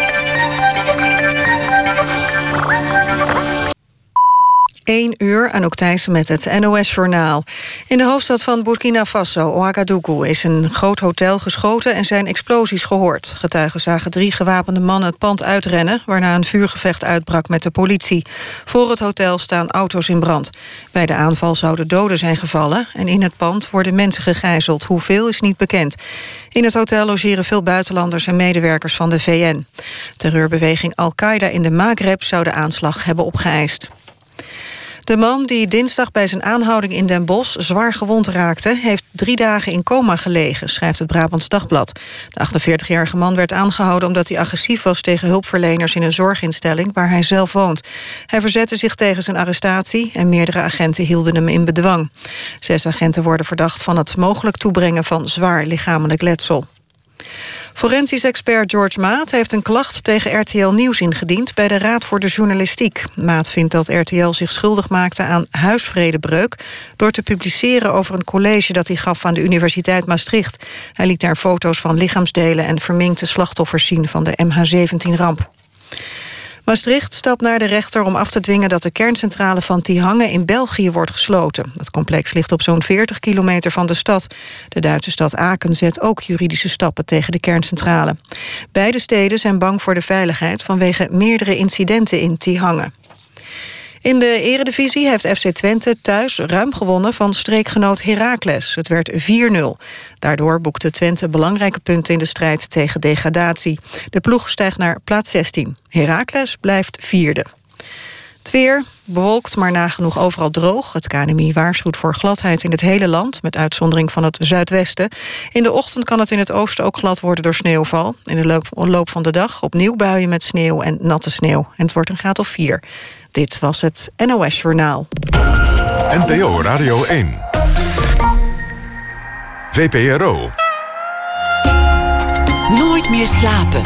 1 uur, aan Thijssen met het NOS-journaal. In de hoofdstad van Burkina Faso, Ouagadougou... is een groot hotel geschoten en zijn explosies gehoord. Getuigen zagen drie gewapende mannen het pand uitrennen... waarna een vuurgevecht uitbrak met de politie. Voor het hotel staan auto's in brand. Bij de aanval zouden doden zijn gevallen... en in het pand worden mensen gegijzeld. Hoeveel is niet bekend. In het hotel logeren veel buitenlanders en medewerkers van de VN. Terreurbeweging Al-Qaeda in de Maghreb zou de aanslag hebben opgeëist. De man die dinsdag bij zijn aanhouding in Den Bosch zwaar gewond raakte... heeft drie dagen in coma gelegen, schrijft het Brabants Dagblad. De 48-jarige man werd aangehouden omdat hij agressief was... tegen hulpverleners in een zorginstelling waar hij zelf woont. Hij verzette zich tegen zijn arrestatie... en meerdere agenten hielden hem in bedwang. Zes agenten worden verdacht van het mogelijk toebrengen... van zwaar lichamelijk letsel. Forensisch expert George Maat heeft een klacht tegen RTL Nieuws ingediend bij de Raad voor de Journalistiek. Maat vindt dat RTL zich schuldig maakte aan huisvredebreuk door te publiceren over een college dat hij gaf aan de Universiteit Maastricht. Hij liet daar foto's van lichaamsdelen en verminkte slachtoffers zien van de MH17-ramp. Maastricht stapt naar de rechter om af te dwingen dat de kerncentrale van Tihange in België wordt gesloten. Het complex ligt op zo'n 40 kilometer van de stad. De Duitse stad Aken zet ook juridische stappen tegen de kerncentrale. Beide steden zijn bang voor de veiligheid vanwege meerdere incidenten in Tihange. In de eredivisie heeft FC Twente thuis ruim gewonnen van streekgenoot Heracles. Het werd 4-0. Daardoor boekte Twente belangrijke punten in de strijd tegen degradatie. De ploeg stijgt naar plaats 16. Heracles blijft vierde. Het weer bewolkt, maar nagenoeg overal droog. Het KNMI waarschuwt voor gladheid in het hele land... met uitzondering van het zuidwesten. In de ochtend kan het in het oosten ook glad worden door sneeuwval. In de loop, van de dag opnieuw buien met sneeuw en natte sneeuw. En het wordt een graad of 4. Dit was het NOS Journaal. NPO Radio 1. VPRO. Nooit meer slapen.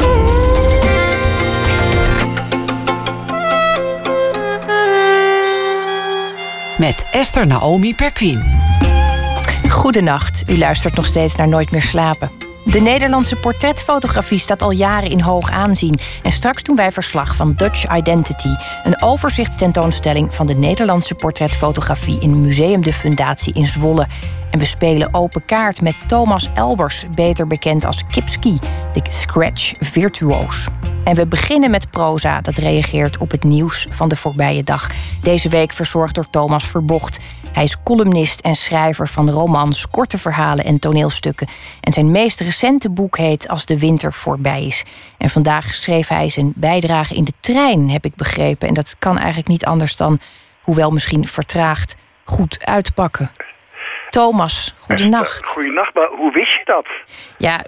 Met Esther Naomi Perquin. Goedenacht, u luistert nog steeds naar Nooit meer slapen. De Nederlandse portretfotografie staat al jaren in hoog aanzien. En straks doen wij verslag van Dutch Identity, een overzichtstentoonstelling van de Nederlandse portretfotografie in Museum de Fundatie in Zwolle. En we spelen open kaart met Thomas Elbers, beter bekend als Kipski, de scratch virtuoos. En we beginnen met proza, dat reageert op het nieuws van de voorbije dag. Deze week verzorgd door Thomas Verbocht. Hij is columnist en schrijver van romans, korte verhalen en toneelstukken. En zijn meest recente boek heet Als de winter voorbij is. En vandaag schreef hij zijn bijdrage in de trein, heb ik begrepen. En dat kan eigenlijk niet anders dan, hoewel misschien vertraagd, goed uitpakken. Thomas, goedenacht. Goedenacht, maar hoe wist je dat? Ja,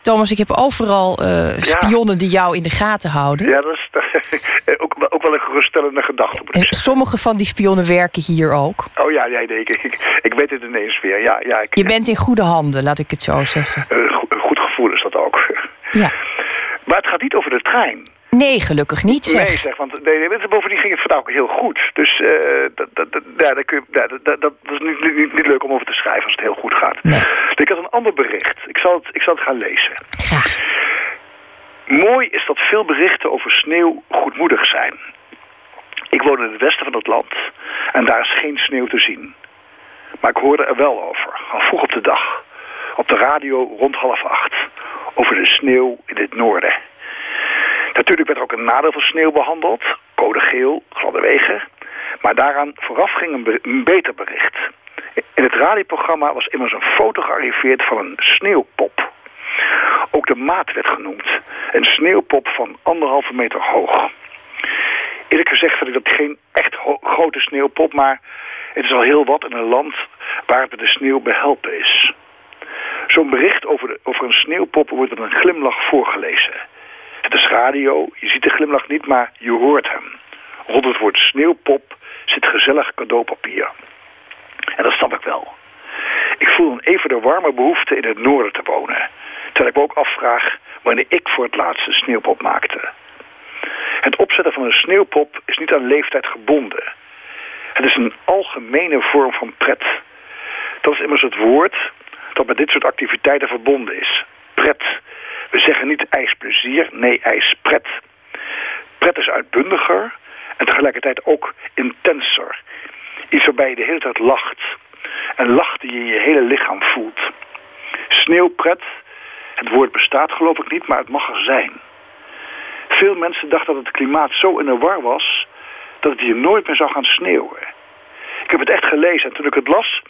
Thomas, ik heb overal uh, spionnen die jou in de gaten houden. Ja, dat is ook, ook wel een geruststellende gedachte. En sommige van die spionnen werken hier ook. Oh ja, ja nee, ik, ik, ik weet het ineens weer. Ja, ja, ik, je bent in goede handen, laat ik het zo zeggen. Uh, goed gevoel is dat ook. Ja. Maar het gaat niet over de trein. Nee, gelukkig niet, zeg. Nee, zeg, want nee, bovendien ging het vandaag ook heel goed. Dus uh, dat, dat, ja, dat, kun je, ja, dat, dat, is niet, niet, niet, leuk om over te schrijven als het heel goed gaat. Nee. Ik had een ander bericht. Ik zal het, ik zal het gaan lezen. Graag. Mooi is dat veel berichten over sneeuw goedmoedig zijn. Ik woon in het westen van het land en daar is geen sneeuw te zien. Maar ik hoorde er wel over, al vroeg op de dag. Op de radio rond half acht. Over de sneeuw in het noorden. Natuurlijk werd er ook een nadeel van sneeuw behandeld. Code geel, gladde wegen. Maar daaraan vooraf ging een, beter bericht. In het radioprogramma was immers een foto gearriveerd van een sneeuwpop. Ook de maat werd genoemd. Een sneeuwpop van anderhalve meter hoog. Eerlijk gezegd vind ik dat geen echt grote sneeuwpop, maar het is al heel wat in een land waar het de sneeuw behelpen is. Zo'n bericht over, over een sneeuwpop wordt met een glimlach voorgelezen. Het is radio, je ziet de glimlach niet, maar je hoort hem. Rond het woord sneeuwpop zit gezellig cadeaupapier. En dat snap ik wel. Ik voel een even de warme behoefte in het noorden te wonen. Terwijl ik me ook afvraag wanneer ik voor het laatst een sneeuwpop maakte. Het opzetten van een sneeuwpop is niet aan leeftijd gebonden. Het is een algemene vorm van pret. Dat is immers het woord dat met dit soort activiteiten verbonden is. Pret. We zeggen niet ijsplezier, nee ijspret. Pret is uitbundiger en tegelijkertijd ook intenser. Iets waarbij je de hele tijd lacht. En lacht die je in je hele lichaam voelt. Sneeuwpret, het woord bestaat geloof ik niet, maar het mag er zijn. Veel mensen dachten dat het klimaat zo in de war was... dat het hier nooit meer zou gaan sneeuwen. Ik heb het echt gelezen en toen ik het las...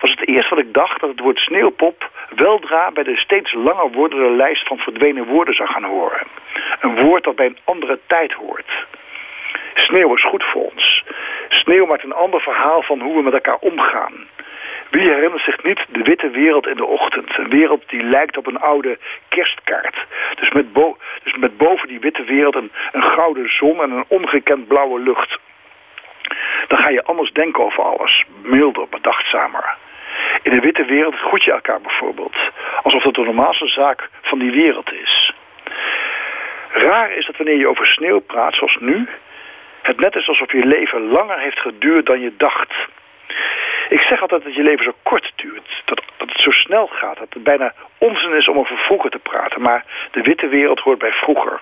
was het eerst wat ik dacht dat het woord sneeuwpop... weldra bij de steeds langer wordende lijst van verdwenen woorden zou gaan horen. Een woord dat bij een andere tijd hoort. Sneeuw is goed voor ons. Sneeuw maakt een ander verhaal van hoe we met elkaar omgaan. Wie herinnert zich niet de witte wereld in de ochtend? Een wereld die lijkt op een oude kerstkaart. Dus met, dus met boven die witte wereld een, een gouden zon en een ongekend blauwe lucht. Dan ga je anders denken over alles. Milder, bedachtzamer. In de witte wereld groet je elkaar bijvoorbeeld. Alsof het de normaalste zaak van die wereld is. Raar is dat wanneer je over sneeuw praat, zoals nu... het net is alsof je leven langer heeft geduurd dan je dacht. Ik zeg altijd dat je leven zo kort duurt. Dat, dat het zo snel gaat. Dat het bijna onzin is om over vroeger te praten. Maar de witte wereld hoort bij vroeger.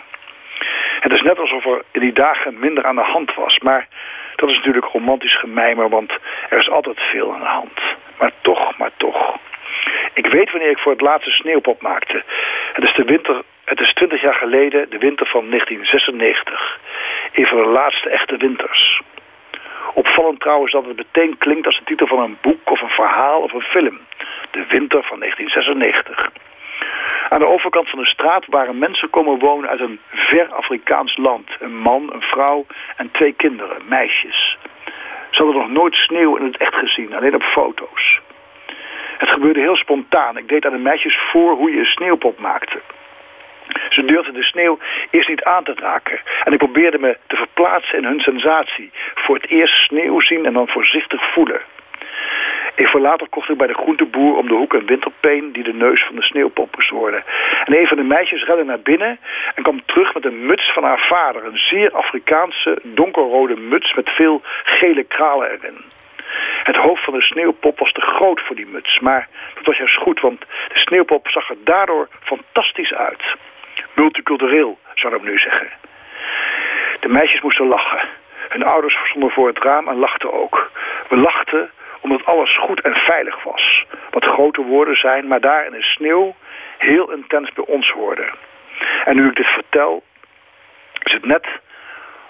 Het is net alsof er in die dagen minder aan de hand was. Maar dat is natuurlijk romantisch gemijmer, want er is altijd veel aan de hand. Maar toch, maar toch. Ik weet wanneer ik voor het laatste sneeuwpop maakte. Het is de winter het is twintig jaar geleden, de winter van 1996. Een van de laatste echte winters. Opvallend trouwens dat het meteen klinkt als de titel van een boek of een verhaal of een film. De winter van 1996. Aan de overkant van de straat waren mensen komen wonen uit een ver Afrikaans land. Een man, een vrouw en twee kinderen, meisjes. Ze hadden nog nooit sneeuw in het echt gezien, alleen op foto's. Het gebeurde heel spontaan. Ik deed aan de meisjes voor hoe je een sneeuwpop maakte. Ze durfden de sneeuw eerst niet aan te raken. En ik probeerde me te verplaatsen in hun sensatie. Voor het eerst sneeuw zien en dan voorzichtig voelen. Even later kocht ik bij de groenteboer om de hoek een winterpeen... die de neus van de sneeuwpop moest worden. En een van de meisjes rende naar binnen en kwam terug met een muts van haar vader. Een zeer Afrikaanse donkerrode muts met veel gele kralen erin. Het hoofd van de sneeuwpop was te groot voor die muts. Maar dat was juist goed, want de sneeuwpop zag er daardoor fantastisch uit. Multicultureel, zou ik nu zeggen. De meisjes moesten lachen. Hun ouders stonden voor het raam en lachten ook. We lachten omdat alles goed en veilig was. Wat grote woorden zijn, maar daar in de sneeuw heel intens bij ons hoorden. En nu ik dit vertel, is het net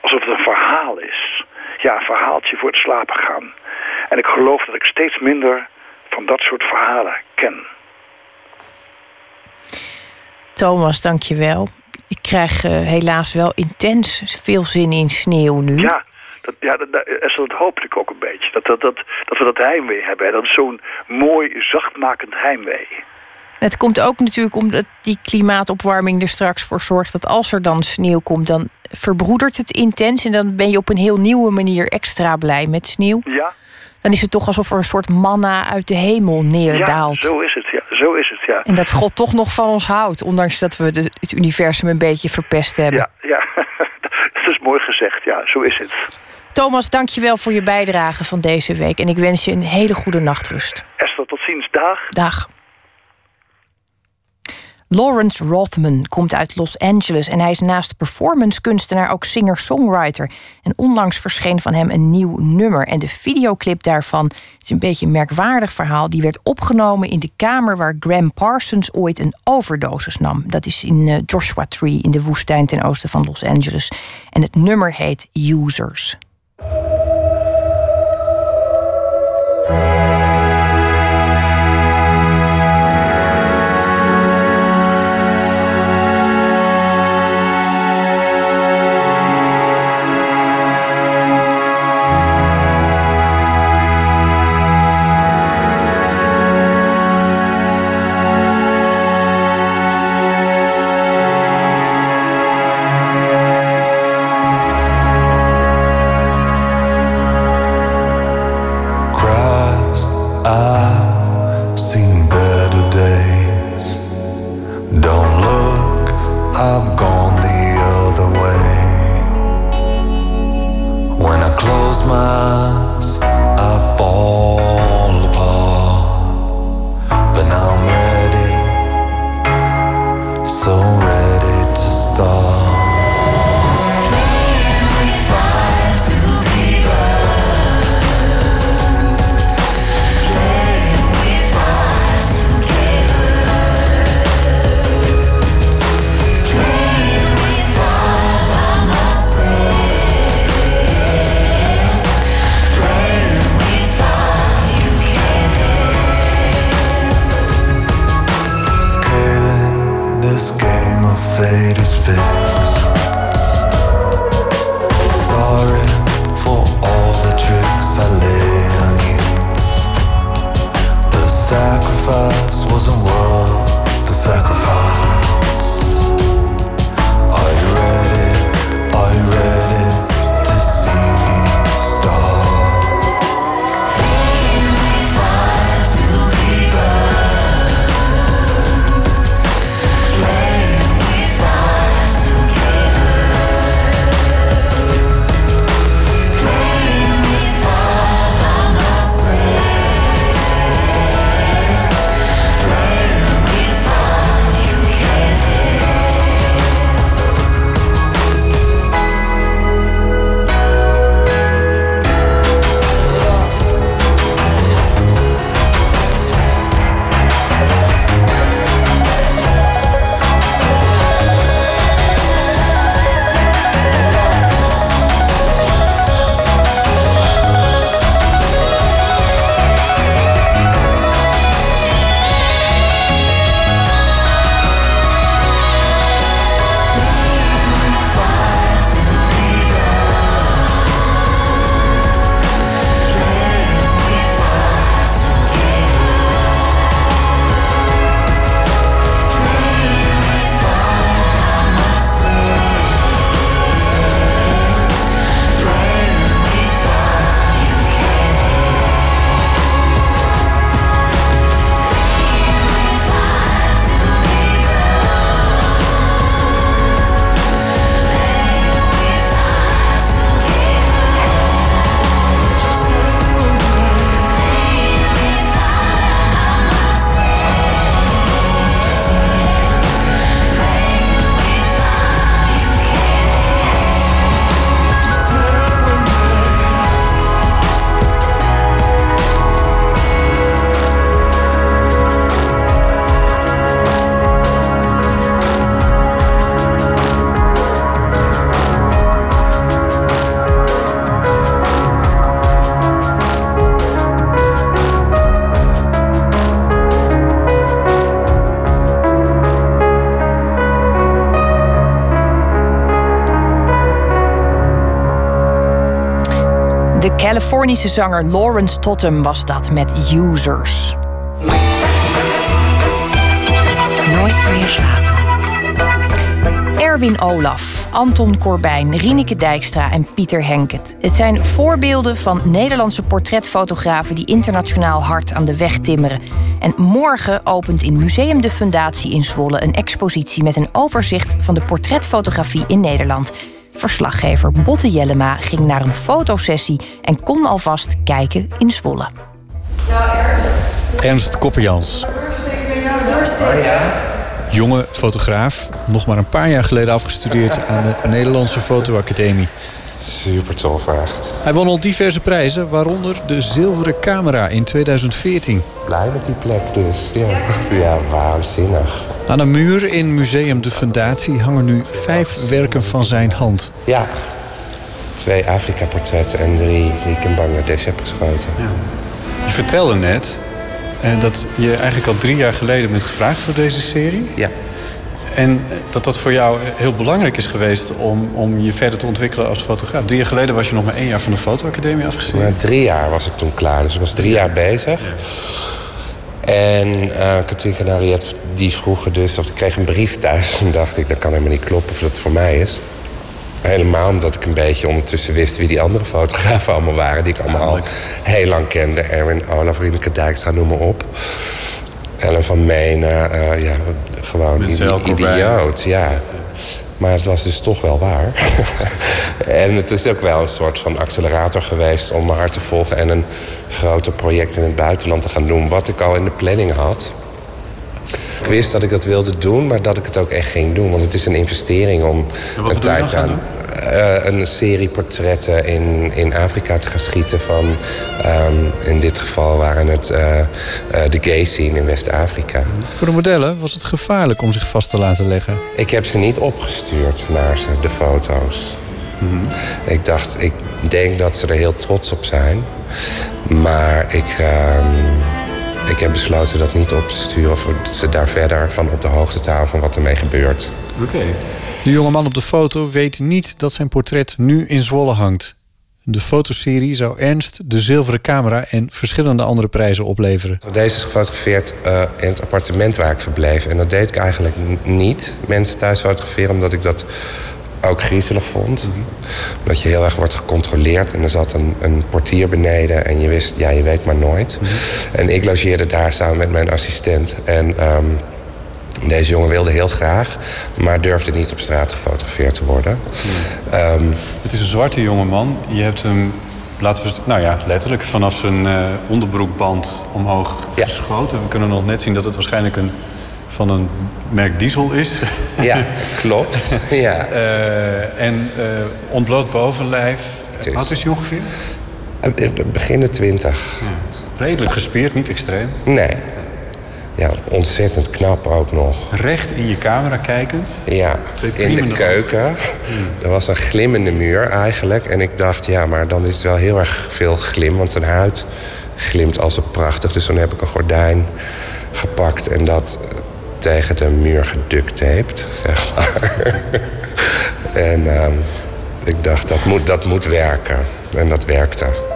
alsof het een verhaal is. Ja, een verhaaltje voor het slapen gaan. En ik geloof dat ik steeds minder van dat soort verhalen ken. Thomas, dankjewel. Ik krijg uh, helaas wel intens veel zin in sneeuw nu. Ja, dat, ja, dat, dat, dat hoopte ik ook een beetje. Dat, dat, dat, dat we dat heimwee hebben. Dat is zo'n mooi, zachtmakend heimwee. Het komt ook natuurlijk omdat die klimaatopwarming er straks voor zorgt... dat als er dan sneeuw komt, dan verbroedert het intens... en dan ben je op een heel nieuwe manier extra blij met sneeuw. Ja. Dan is het toch alsof er een soort manna uit de hemel neerdaalt. Ja, zo is het, ja. Zo is het, ja. En dat God toch nog van ons houdt, ondanks dat we de, het universum een beetje verpest hebben. Ja, ja. dat is mooi gezegd, ja. Zo is het. Thomas, dank je wel voor je bijdrage van deze week. En ik wens je een hele goede nachtrust. Esther, tot ziens. Dag. Dag. Lawrence Rothman komt uit Los Angeles en hij is naast performancekunstenaar ook singer-songwriter. En onlangs verscheen van hem een nieuw nummer. En de videoclip daarvan is een beetje een merkwaardig verhaal. Die werd opgenomen in de kamer waar Graham Parsons ooit een overdosis nam. Dat is in eh, Joshua Tree in de woestijn ten oosten van Los Angeles. En het nummer heet Users. you Californische zanger Lawrence Totham was dat met Users. Nooit meer slapen. Erwin Olaf, Anton Corbijn, Rieneke Dijkstra en Pieter Henket. Het zijn voorbeelden van Nederlandse portretfotografen die internationaal hard aan de weg timmeren. En morgen opent in Museum de Fundatie in Zwolle een expositie met een overzicht van de portretfotografie in Nederland. Verslaggever Botte Jellema ging naar een fotosessie en kon alvast kijken in Zwolle. Ernst Kopperjans. Jonge fotograaf, nog maar een paar jaar geleden afgestudeerd aan de Nederlandse Fotoacademie. Super tof, echt. Hij won al diverse prijzen, waaronder de Zilveren Camera in 2014. Blij met die plek dus. Ja, ja waanzinnig. Aan een muur in Museum de Fundatie hangen nu vijf werken van zijn hand. Ja. Twee Afrika-portretten en drie die ik in Bangladesh heb geschoten. Je vertelde net eh, dat je eigenlijk al drie jaar geleden bent gevraagd voor deze serie. Ja. En eh, dat dat voor jou heel belangrijk is geweest om, om je verder te ontwikkelen als fotograaf. Drie jaar geleden was je nog maar één jaar van de fotoacademie afgestudeerd. Maar drie jaar was ik toen klaar, dus ik was drie jaar bezig. En eh Katinka en Harriet die vroegen dus, of ik kreeg een brief thuis. En dacht ik, dat kan helemaal niet kloppen of dat voor mij is. Helemaal omdat ik een beetje ondertussen wist wie die andere fotografen allemaal waren. Die ik allemaal al heel lang kende. Erwin Olaf, Rieneke Dijkstra, noem maar op. Ellen van Menen, eh, ja, gewoon idioot, ja. Maar het was dus toch wel waar. en het is ook wel een soort van accelerator geweest om hart te volgen... en een groter project in het buitenland te gaan doen... wat ik al in de planning had. Ik wist dat ik dat wilde doen, maar dat ik het ook echt ging doen. Want het is een investering om een tijd dan eh, een serie portretten in, in Afrika te gaan schieten van... ehm, in dit geval waren het eh, eh, de gay scene in West-Afrika. Voor de modellen was het gevaarlijk om zich vast te laten leggen. Ik heb ze niet opgestuurd naar ze, de foto's. Ik dacht, ik denk dat ze er heel trots op zijn. Maar ik, ehm, ik heb besloten dat niet op te sturen... voor ze daar verder van op de hoogte te houden van wat ermee gebeurt. Oké. De jonge man op de foto weet niet dat zijn portret nu in Zwolle hangt. De fotoserie zou Ernst de zilveren camera en verschillende andere prijzen opleveren. Deze is gefotografeerd eh, in het appartement waar ik verbleef. En dat deed ik eigenlijk niet. Mensen thuis fotograferen omdat ik dat ook griezelig vond. Dat je heel erg wordt gecontroleerd. En er zat een, een portier beneden. En je wist, ja, je weet maar nooit. En ik logeerde daar samen met mijn assistent. En ehm, deze jongen wilde heel graag, maar durfde niet op straat gefotografeerd te worden. Ehm, Het is een zwarte jongeman. Je hebt hem, laten we het, nou ja, letterlijk vanaf zijn eh, onderbroekband omhoog Ja. geschoten. We kunnen nog net zien dat het waarschijnlijk een, van een merk diesel is. ja, klopt. ja. Eh, en eh, ontbloot bovenlijf. Wat is hij ongeveer? Begin de twintig. Redelijk gespierd, niet extreem. Nee. Ja, ontzettend knap ook nog. Recht in je camera kijkend. Ja, in de keuken. Er was een glimmende muur eigenlijk. En ik dacht, ja, maar dan is het wel heel erg veel glim. Want zijn huid glimt als een prachtig. Dus dan heb ik een gordijn gepakt en dat eh, tegen de muur geducttaped, zeg maar. en ehm, ik dacht, dat moet, dat moet werken. En dat werkte.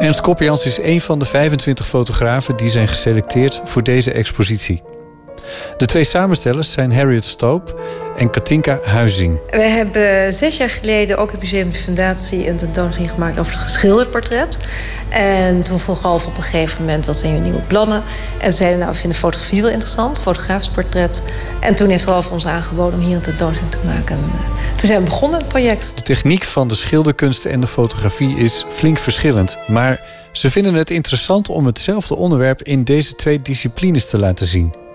Ernst Koppians is een van de 25 fotografen die zijn geselecteerd voor deze expositie. De twee samenstellers zijn Harriet Stoop en Katinka Huizing. We hebben zes jaar geleden ook het Museum de Fundatie een tentoonstelling gemaakt over het geschilderd portret. En toen vroeg Ralf op een gegeven moment wat zijn je nieuwe plannen. En zeiden nou, we vinden fotografie wel interessant, fotografisch portret. En toen heeft Ralf ons aangeboden om hier een tentoonstelling te maken. En eh, toen zijn we begonnen het project. De techniek van de schilderkunst en de fotografie is flink verschillend, maar ze vinden het interessant om hetzelfde onderwerp in deze twee disciplines te laten zien.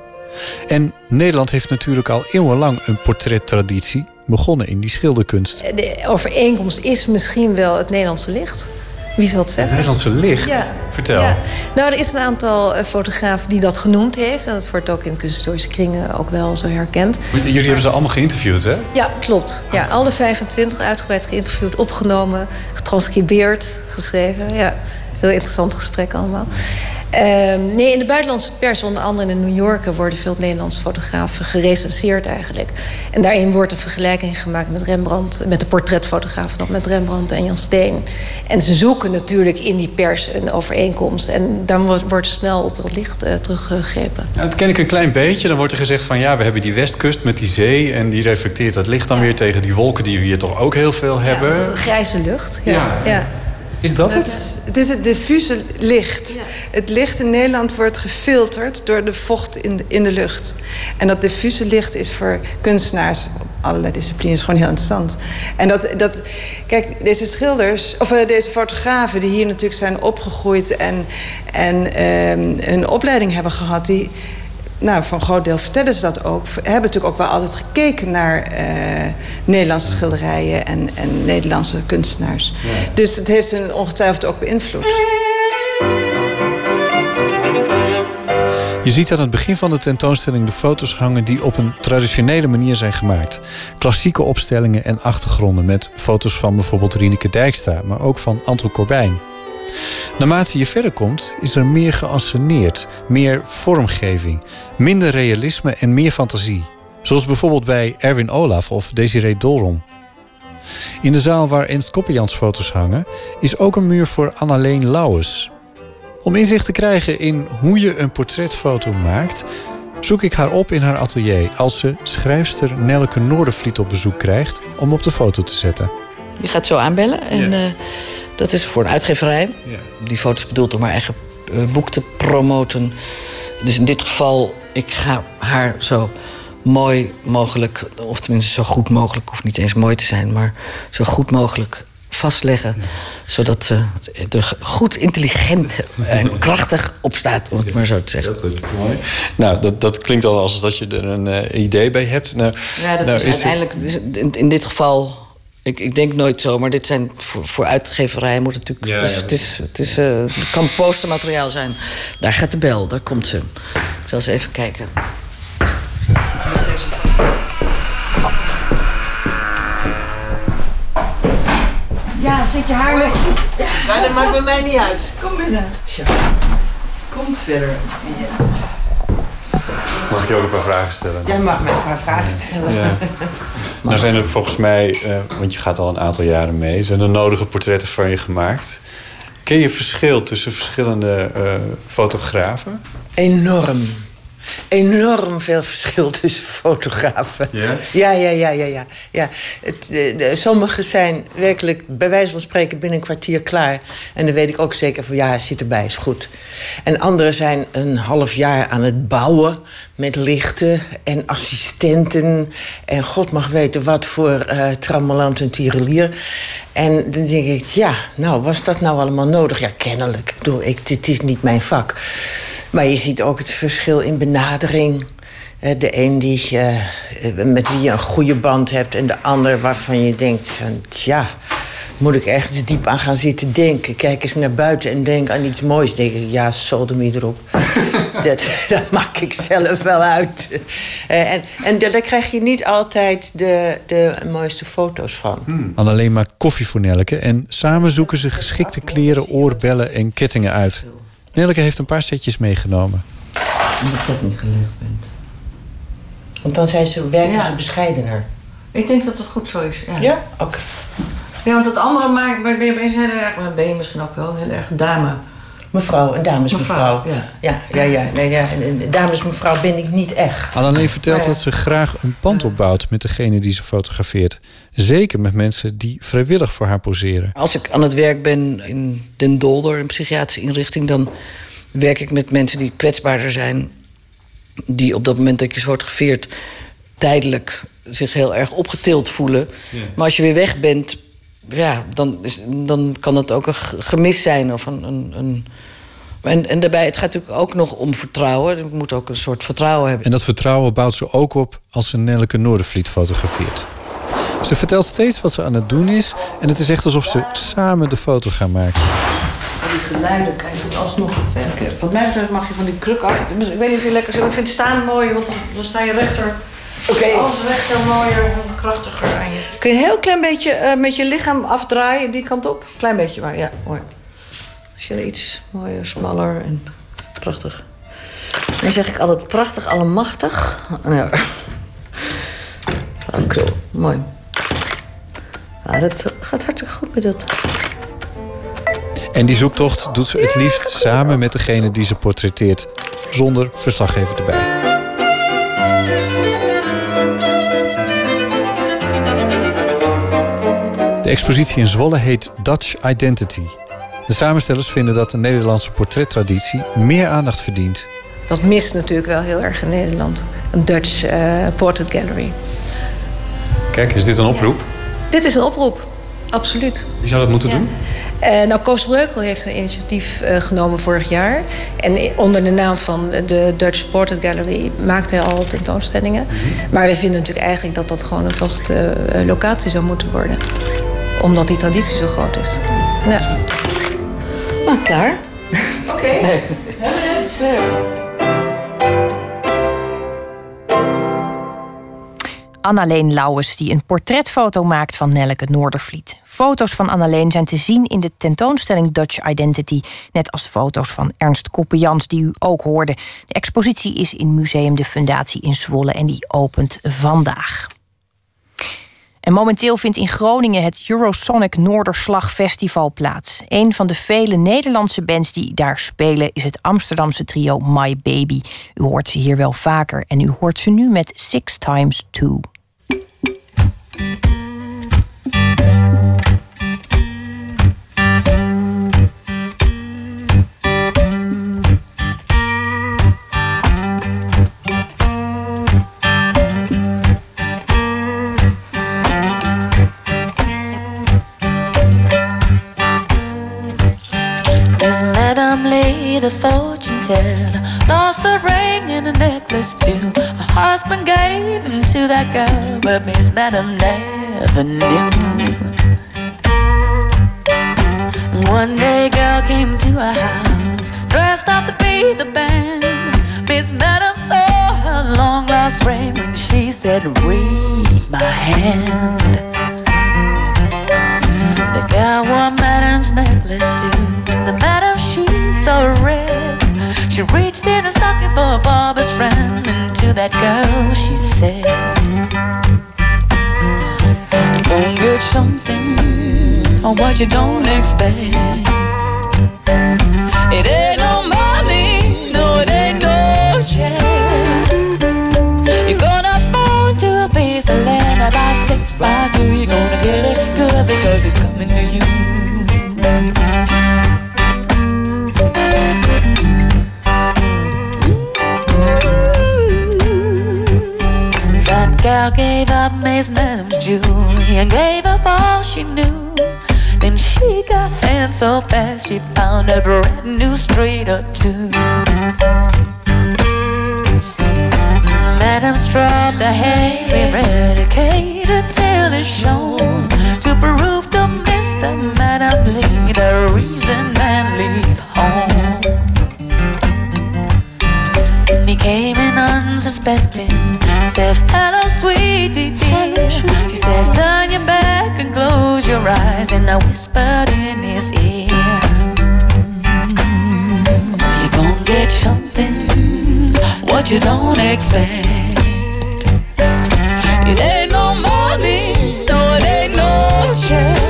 En Nederland heeft natuurlijk al eeuwenlang een portrettraditie, begonnen in die schilderkunst. De overeenkomst is misschien wel het Nederlandse licht. Wie zal het zeggen? Nederlandse licht? Ja. Vertel. Ja. Nou, er is een aantal eh, fotografen die dat genoemd heeft. En dat wordt ook in kunsthistorische kringen ook wel zo herkend. Jullie hebben ze allemaal geïnterviewd, hè? Ja, klopt. Ja, alle 25 uitgebreid geïnterviewd, opgenomen, getranscribeerd, geschreven. Ja, heel interessant gesprek allemaal. Ehm, nee, in de buitenlandse pers, onder andere in New Yorker, worden veel Nederlandse fotografen gerecenseerd eigenlijk. En daarin wordt een vergelijking gemaakt met Rembrandt, met de portretfotografen dan met Rembrandt en Jan Steen. En ze zoeken natuurlijk in die pers een overeenkomst. En dan wordt, wordt snel op het licht uh, teruggegrepen. Ja, dat ken ik een klein beetje. Dan wordt er gezegd van ja, we hebben die westkust met die zee en die reflecteert dat licht dan weer tegen die wolken die we hier toch ook heel veel hebben. Ja, grijze lucht. ja. ja. Is dat het? Het is het diffuse licht. Het licht in Nederland wordt gefilterd door de vocht in de, in de lucht. En dat diffuse licht is voor kunstenaars op allerlei disciplines gewoon heel interessant. En dat, dat kijk, deze schilders, of uh, deze fotografen die hier natuurlijk zijn opgegroeid en, en uh, hun opleiding hebben gehad, die nou, voor een groot deel vertellen ze dat ook. We hebben natuurlijk ook wel altijd gekeken naar uh, Nederlandse schilderijen en, en Nederlandse kunstenaars. Dus het heeft hun ongetwijfeld ook beïnvloed. Je ziet aan het begin van de tentoonstelling de foto's hangen die op een traditionele manier zijn gemaakt. Klassieke opstellingen en achtergronden met foto's van bijvoorbeeld Rieneke Dijkstra, maar ook van Anton Corbijn. Naarmate je verder komt, is er meer geanceneerd, meer vormgeving, minder realisme en meer fantasie. Zoals bijvoorbeeld bij Erwin Olaf of Desiree Dolron. In de zaal waar Ernst Koppenjans foto's hangen, is ook een muur voor Annaleen Lauwes. Om inzicht te krijgen in hoe je een portretfoto maakt, zoek ik haar op in haar atelier als ze schrijfster Nelke Noordervliet op bezoek krijgt om op de foto te zetten. Je gaat zo aanbellen en ja. uh, dat is voor een uitgeverij. Ja. Die foto is bedoeld om haar eigen uh, boek te promoten. Dus in dit geval, ik ga haar zo mooi mogelijk, of tenminste zo goed mogelijk, hoeft niet eens mooi te zijn, maar zo goed mogelijk vastleggen. Zodat ze er goed intelligent en krachtig op staat, om het maar zo te zeggen. Heel goed, mooi. Nou, dat, dat klinkt al als dat je er een uh, idee bij hebt. Nou, ja, dat nou, is uiteindelijk, het... in, in dit geval ik, ik, denk nooit zo, maar dit zijn voor, voor uitgeverijen moet het natuurlijk. Ja, het, is, het, is, uh, het kan postermateriaal zijn. Daar gaat de bel, daar komt ze. Ik zal eens even kijken. Ja, zet je haar weg. Ja, dat maakt bij mij niet uit. Kom binnen. Ja. Kom verder. Yes. Mag ik je ook een paar vragen stellen? Jij mag mij een paar vragen stellen. Ja. Nou zijn er volgens mij, uh, want je gaat al een aantal jaren mee, zijn er nodige portretten van je gemaakt. Ken je verschil tussen verschillende uh, fotografen? Enorm. Enorm veel verschil tussen fotografen. Ja? Ja, ja, ja, ja. ja. ja. Het, de, de, sommige zijn werkelijk, bij wijze van spreken, binnen een kwartier klaar. En dan weet ik ook zeker van ja, zit erbij, is goed. En anderen zijn een half jaar aan het bouwen met lichten en assistenten. En God mag weten wat voor uh, trammelant en tirelier. En dan denk ik, ja, nou, was dat nou allemaal nodig? Ja, kennelijk. Ik bedoel, ik, dit is niet mijn vak. Maar je ziet ook het verschil in benadering. De een die, uh, met wie je een goede band hebt... en de ander waarvan je denkt van, tja... moet ik ergens diep aan gaan zitten denken. Kijk eens naar buiten en denk aan iets moois. denk ik, ja, sodomie erop. dat, dat maak ik zelf wel uit. Uh, en, en daar krijg je niet altijd de, de mooiste foto's van. Hmm. Alleen maar koffie voor Nelke. En samen zoeken ze geschikte kleren, oorbellen en kettingen uit. Nelke heeft een paar setjes meegenomen. Omdat dat niet gelukt bent. Want dan zijn ze, werken ja. ze bescheidener. Ik denk dat het goed zo is. Ja? ja? Oké. Okay. Ja, want het andere maakt, je heel erg, dan ben je misschien ook wel heel erg dame. Mevrouw, een damesmevrouw. Mevrouw, ja. Ja, ja, ja. Nee, ja. Een damesmevrouw ben ik niet echt. Annelien vertelt ja. dat ze graag een pand opbouwt met degene die ze fotografeert. Zeker met mensen die vrijwillig voor haar poseren. Als ik aan het werk ben in Den Dolder, een psychiatrische inrichting, dan werk ik met mensen die kwetsbaarder zijn. Die op dat moment dat je ze fotografeert tijdelijk zich heel erg opgetild voelen. Ja. Maar als je weer weg bent, ja, dan, is, dan kan het ook een gemis zijn of een. een, een en, en daarbij, het gaat natuurlijk ook nog om vertrouwen. Je moet ook een soort vertrouwen hebben. En dat vertrouwen bouwt ze ook op als ze Nelleke Noordervliet fotografeert. Ze vertelt steeds wat ze aan het doen is. En het is echt alsof ze samen de foto gaan maken. Die geluiden je alsnog verwerken. Wat mij betreft mag je van die kruk af. Ik weet niet of je lekker zit. Ik vind staan mooi, want dan sta je rechter. Oké. Okay. Als rechter mooier, krachtiger aan je. Kun je een heel klein beetje uh, met je lichaam afdraaien die kant op? Klein beetje maar, ja, mooi. Je iets mooier, smaller en prachtig. Dan zeg ik altijd prachtig, allemachtig. Ja. Oké, mooi. Ja, dat gaat hartstikke goed met dat. En die zoektocht doet ze het liefst samen met degene die ze portretteert, zonder verslaggever erbij. De expositie in Zwolle heet Dutch Identity. De samenstellers vinden dat de Nederlandse portrettraditie meer aandacht verdient. Dat mist natuurlijk wel heel erg in Nederland. Een Dutch uh, portrait gallery. Kijk, is dit een oproep? Dit is een oproep, absoluut. Wie zou dat moeten doen? Uh, nou, Koos Breukel heeft een initiatief uh, genomen vorig jaar. En onder de naam van de Dutch Portrait Gallery maakt hij al tentoonstellingen. Mm -hmm. Maar we vinden natuurlijk eigenlijk dat dat gewoon een vaste locatie zou moeten worden. Omdat die traditie zo groot is. Ja. Nou, klaar. Oké. Okay. Nee. Annaleen Lauwers die een portretfoto maakt van Nelleke Noordervliet. Foto's van Annaleen zijn te zien in de tentoonstelling Dutch Identity, net als foto's van Ernst Koppejans die u ook hoorde. De expositie is in Museum de Fundatie in Zwolle en die opent vandaag. En momenteel vindt in Groningen het Eurosonic Noorderslag Festival plaats. Een van de vele Nederlandse bands die daar spelen is het Amsterdamse trio My Baby. U hoort ze hier wel vaker en u hoort ze nu met Six Times Two. Fortune teller lost the ring and a necklace too. Her husband gave him to that girl, but Miss Madam never knew. One day, girl came to her house, dressed up to be the band. Miss Madam saw her long lost ring when she said, "Read my hand." The girl wore Madam's necklace too. The Madam she so red. She reached in a stocking for a barber's friend, and to that girl she said, Don't get something on what you don't expect. It ain't no money, no, it ain't no check. You're gonna fall into a piece of land about six by two. You're gonna get it good because it's coming gave up Miss Madam's jewelry and gave up all she knew. Then she got hands so fast she found a brand new street or two. Miss Madam stroked the heavy eradicator till it shone to prove to Mr. Madam Lee the reason man leave home. And he came in unsuspecting said Hello, sweetie dear. She says, Turn your back and close your eyes. And I whispered in his ear, You're gonna get something, what you don't expect. It ain't no money, no, it ain't no check.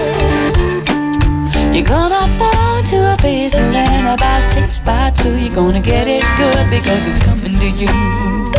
You're gonna fall to a piece about six by two. You're gonna get it good because it's coming to you.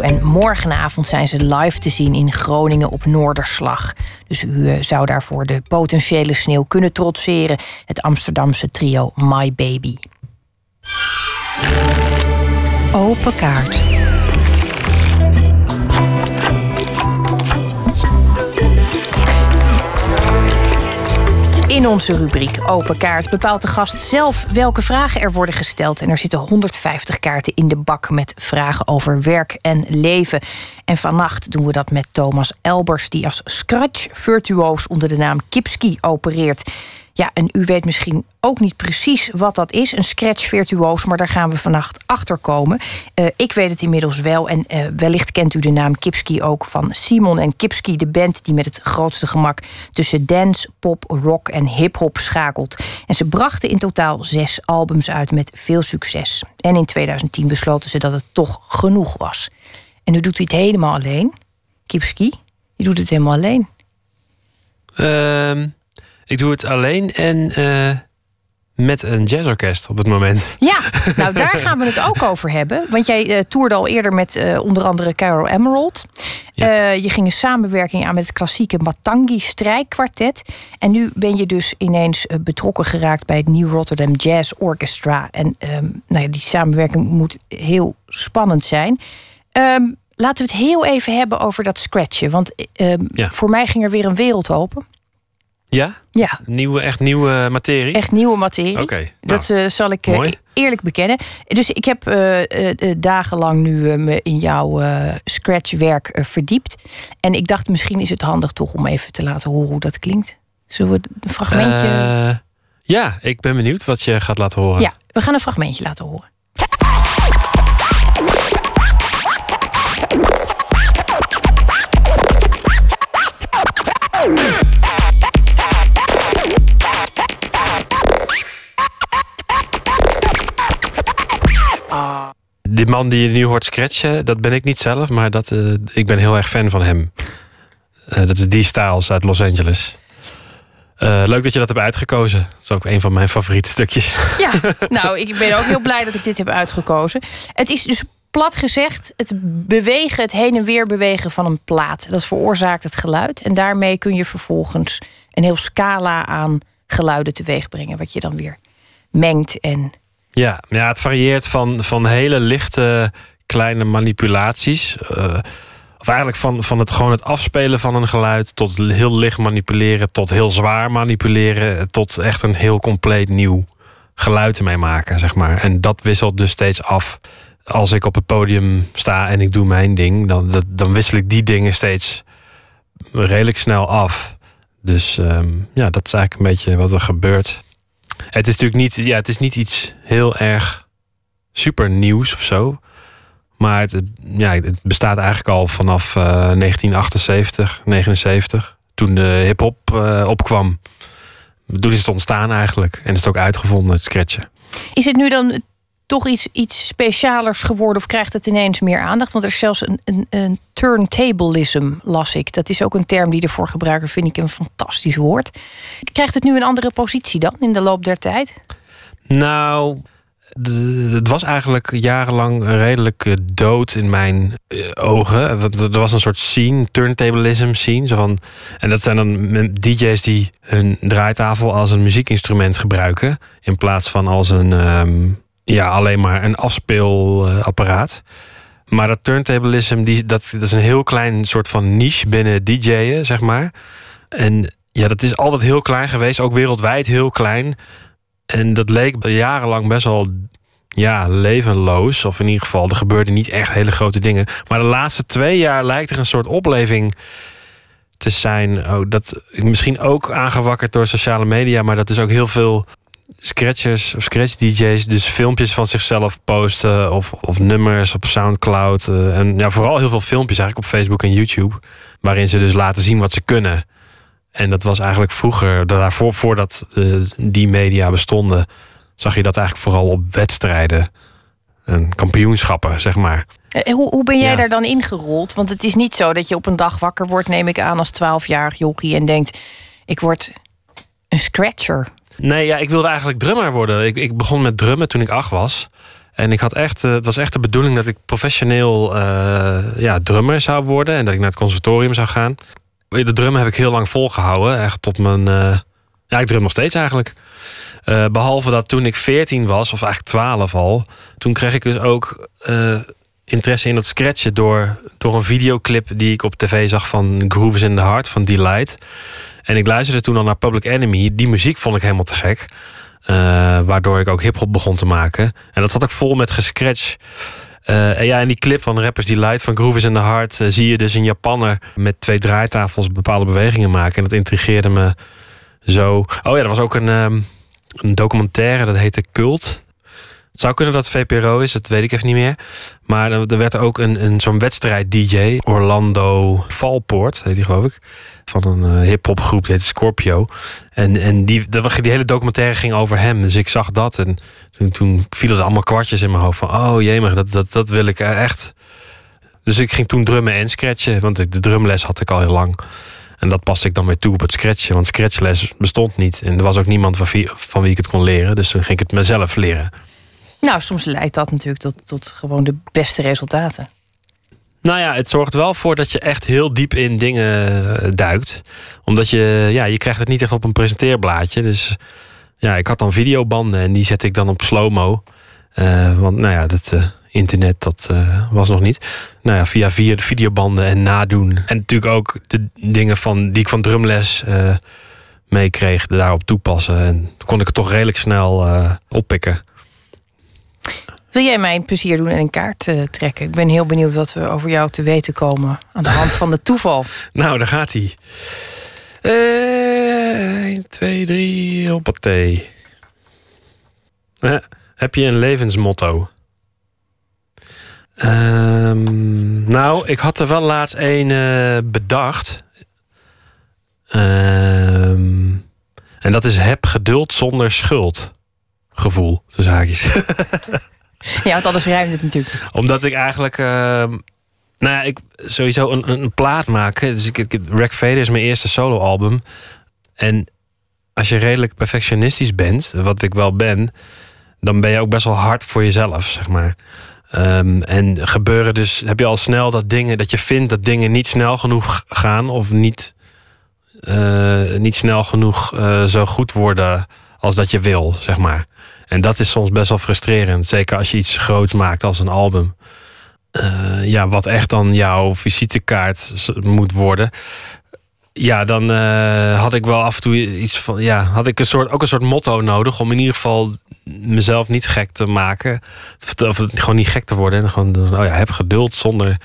En morgenavond zijn ze live te zien in Groningen op Noorderslag. Dus u eh, zou daarvoor de potentiële sneeuw kunnen trotseren. Het Amsterdamse trio My Baby. Open kaart. In onze rubriek Open Kaart bepaalt de gast zelf welke vragen er worden gesteld. En er zitten 150 kaarten in de bak met vragen over werk en leven. En vannacht doen we dat met Thomas Elbers, die als scratch-virtuoos onder de naam Kipski opereert. Ja, en u weet misschien ook niet precies wat dat is, een scratch-virtuoos, maar daar gaan we vannacht achter komen. Eh, ik weet het inmiddels wel en eh, wellicht kent u de naam Kipski ook van Simon en Kipski, de band die met het grootste gemak tussen dance, pop, rock en hip-hop schakelt. En ze brachten in totaal zes albums uit met veel succes. En in 2010 besloten ze dat het toch genoeg was. En nu doet hij het helemaal alleen. Kipski, die doet het helemaal alleen. Ehm, ik doe het alleen en eh, met een jazzorkest op het moment. Ja, nou daar gaan we het ook over hebben. Want jij eh, toerde al eerder met eh, onder andere Carol Emerald. Eh, je ging een samenwerking aan met het klassieke Matangi strijkkwartet. En nu ben je dus ineens betrokken geraakt bij het New Rotterdam Jazz Orchestra. En ehm, nou ja, die samenwerking moet heel spannend zijn. Ehm, laten we het heel even hebben over dat scratchen. Want ehm, Ja. voor mij ging er weer een wereld open. Ja? Ja. Nieuwe, echt nieuwe materie? Echt nieuwe materie. Oké, Dat eh, zal ik eh, mooi. eerlijk bekennen. Dus ik heb eh, dagenlang nu me in jouw scratch-werk verdiept. En ik dacht, misschien is het handig toch om even te laten horen hoe dat klinkt. Zullen we een fragmentje... Ja, ik ben benieuwd wat je gaat laten horen. ja, we gaan een fragmentje laten horen. Die man die je nu hoort scratchen, dat ben ik niet zelf, maar dat, eh, ik ben heel erg fan van hem. Eh, dat is die Styles uit Los Angeles. Eh, leuk dat je dat hebt uitgekozen. Dat is ook een van mijn favoriete stukjes. Ja, nou, ik ben ook heel blij dat ik dit heb uitgekozen. Het is dus plat gezegd het bewegen, het heen en weer bewegen van een plaat. Dat veroorzaakt het geluid. En daarmee kun je vervolgens een heel scala aan geluiden teweeg brengen. Wat je dan weer mengt en Ja, ja het varieert van, van hele lichte kleine manipulaties. eh, of eigenlijk van, van het, gewoon het afspelen van een geluid... tot heel licht manipuleren, tot heel zwaar manipuleren... tot echt een heel compleet nieuw geluid ermee maken, zeg maar. En dat wisselt dus steeds af. Als ik op het podium sta en ik doe mijn ding... dan, dan wissel ik die dingen steeds redelijk snel af. Dus ehm, ja, dat is eigenlijk een beetje wat er gebeurt. Het is natuurlijk niet, ja, het is niet iets heel erg super nieuws of zo. Maar het, ja, het bestaat eigenlijk al vanaf eh, 1978, 79. Toen de hip-hop eh, opkwam. Toen is het ontstaan eigenlijk. En is het ook uitgevonden, het scratchen. Is het nu dan toch iets, iets specialers geworden of krijgt het ineens meer aandacht? Want er is zelfs een, een, een las ik. Dat is ook een term die ervoor gebruiken, vind ik een fantastisch woord. Krijgt het nu een andere positie dan in de loop der tijd? Nou, het was eigenlijk jarenlang redelijk eh, dood in mijn eh, ogen. Er was een soort scene, turntablism scene. Zo van, en dat zijn dan DJ's die hun draaitafel als een muziekinstrument gebruiken. In plaats van als een, ehm, ja, alleen maar een afspeelapparaat. Maar dat turntablism, die, dat, is een heel klein soort van niche binnen DJ'en, zeg maar. En ja, dat is altijd heel klein geweest, ook wereldwijd heel klein. En dat leek jarenlang best wel ja, levenloos. Of in ieder geval, er gebeurden niet echt hele grote dingen. Maar de laatste twee jaar lijkt er een soort opleving te zijn. Oh, dat, misschien ook aangewakkerd door sociale media. Maar dat is ook heel veel scratchers of scratch DJ's. Dus filmpjes van zichzelf posten. Of, of nummers op Soundcloud. eh, en ja, vooral heel veel filmpjes eigenlijk op Facebook en YouTube. Waarin ze dus laten zien wat ze kunnen. En dat was eigenlijk vroeger, daarvoor, voordat eh, die media bestonden, zag je dat eigenlijk vooral op wedstrijden en kampioenschappen, zeg maar. Eh, Hoe, hoe ben jij Ja. daar dan ingerold? Want het is niet zo dat je op een dag wakker wordt, neem ik aan, als 12-jarig jochie en denkt: ik word een scratcher. Nee, ja, ik wilde eigenlijk drummer worden. Ik, ik begon met drummen toen ik acht was. En ik had echt, eh, het was echt de bedoeling dat ik professioneel eh, ja, drummer zou worden. En dat ik naar het conservatorium zou gaan. De drummen heb ik heel lang volgehouden. Echt tot mijn. eh, ja, ik drum nog steeds eigenlijk. Eh, behalve dat toen ik 14 was, of eigenlijk 12 al. Toen kreeg ik dus ook interesse in het scratchen door, door een videoclip die ik op tv zag van Grooves in the Heart van Delight. En ik luisterde toen al naar Public Enemy. Die muziek vond ik helemaal te gek. Eh, waardoor ik ook hip-hop begon te maken. En dat zat ook vol met gescratch. Eh, en ja, in die clip van Rappers Delight van Groove in the Heart eh, zie je dus een Japanner met twee draaitafels bepaalde bewegingen maken. En dat intrigeerde me zo. Oh ja, er was ook een, ehm, een documentaire, dat heette Cult. Het zou kunnen dat het VPRO is, dat weet ik even niet meer. Maar er er werd ook een, een, zo'n wedstrijd-DJ, Orlando Valpoort, heet die geloof ik. Van een uh, hip-hop groep, die heet Scorpio. En, en die, die hele documentaire ging over hem. Dus ik zag dat. En toen, toen vielen er allemaal kwartjes in mijn hoofd van: oh jee, dat, dat, dat wil ik eh, echt. Dus ik ging toen drummen en scratchen. Want de drumles had ik al heel lang. En dat paste ik dan weer toe op het scratchen. Want scratchles bestond niet. En er was ook niemand van wie, van wie ik het kon leren. Dus toen ging ik het mezelf leren. Nou, soms leidt dat natuurlijk tot, tot gewoon de beste resultaten. Nou ja, het zorgt wel voor dat je echt heel diep in dingen eh, duikt. Omdat je, ja, je krijgt het niet echt op een presenteerblaadje. Dus ja, ik had dan videobanden en die zette ik dan op slow-mo. Eh, want nou ja, dat eh, internet, dat was nog niet. Nou ja, via, via de videobanden en nadoen. En natuurlijk ook de dingen van, die ik van drumles meekreeg, daarop toepassen. En kon ik het toch redelijk snel oppikken. Wil jij mij een plezier doen en een kaart eh, trekken? Ik ben heel benieuwd wat we over jou te weten komen aan de hand van de toeval. Nou, daar gaat hij. 1, 2, 3, hoppatee. Eh, heb je een levensmotto? Ehm, nou, ik had er wel laatst een eh, bedacht. Ehm, en dat is heb geduld zonder schuld. Gevoel, haakjes. Ja, want anders rijmt het natuurlijk. Omdat ik eigenlijk. ehm, nou ja, ik sowieso een, een, een plaat maken. Dus ik, ik, Rack Vader is mijn eerste soloalbum. En als je redelijk perfectionistisch bent, wat ik wel ben, dan ben je ook best wel hard voor jezelf, zeg maar. Ehm, en gebeuren dus, heb je al snel dat dingen, dat je vindt dat dingen niet snel genoeg gaan of niet, eh, niet snel genoeg eh, zo goed worden als dat je wil, zeg maar. En dat is soms best wel frustrerend. Zeker als je iets groots maakt als een album. Eh, ja, wat echt dan jouw visitekaart moet worden. Ja, dan eh, had ik wel af en toe iets van. Ja, had ik een soort, ook een soort motto nodig om in ieder geval mezelf niet gek te maken. Of, gewoon niet gek te worden. En gewoon, oh ja, heb geduld zonder,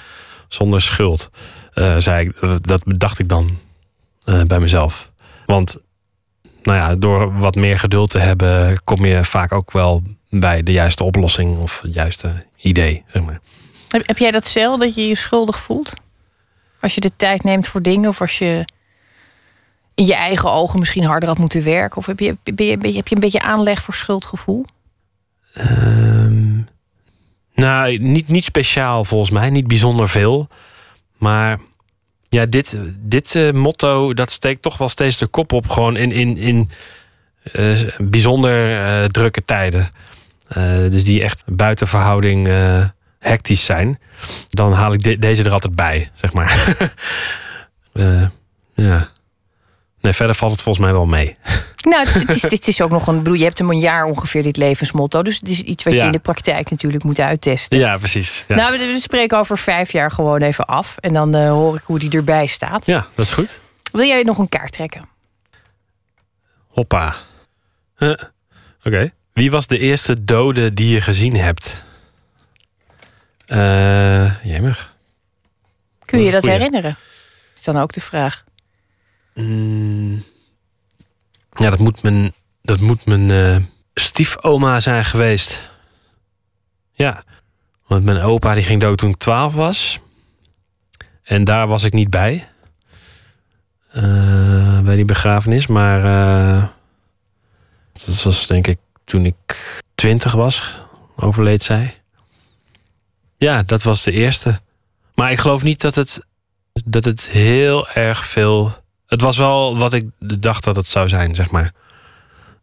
zonder schuld. eh, zei ik, dat bedacht ik dan bij mezelf. Want nou ja, door wat meer geduld te hebben, kom je vaak ook wel bij de juiste oplossing of het juiste idee. Zeg maar. Heb, heb jij dat zelf, dat je je schuldig voelt? Als je de tijd neemt voor dingen of als je in je eigen ogen misschien harder had moeten werken? Of heb je, ben je, ben je- heb je een beetje aanleg voor schuldgevoel? Ehm, nou, niet, niet speciaal volgens mij, niet bijzonder veel. Maar ja, dit, dit eh, motto, dat steekt toch wel steeds de kop op. Gewoon in, in, in eh, bijzonder eh, drukke tijden. Dus die echt buiten verhouding hectisch zijn. Dan haal ik de- deze er altijd bij, zeg maar. Ja. Nee, verder valt het volgens mij wel mee. Nou, het, is- het is, het is ook nog een. bedoel, Je hebt hem een jaar ongeveer, dit levensmotto. Dus het is iets wat je in de praktijk natuurlijk moet uittesten. Ja, precies. Ja, Nou, we, spreken over vijf jaar gewoon even af. En dan eh, hoor ik hoe die erbij staat. ja dat is goed. Wil jij nog een kaart trekken? Hoppa. Huh. Oké. Wie was de eerste dode die je gezien hebt? Eh jemig. Kun je je dat Goeie. herinneren? Is dan ook de vraag. Mm, ja, dat moet mijn, dat moet mijn eh, stiefoma zijn geweest. Ja. Want mijn opa die ging dood toen ik 12 was. En daar was ik niet bij. Eh, bij die begrafenis. Maar eh, dat was denk ik toen ik 20 was. Overleed zij. Ja, dat was de eerste. Maar ik geloof niet dat het, dat het heel erg veel. Het was wel wat ik dacht dat het zou zijn, zeg maar.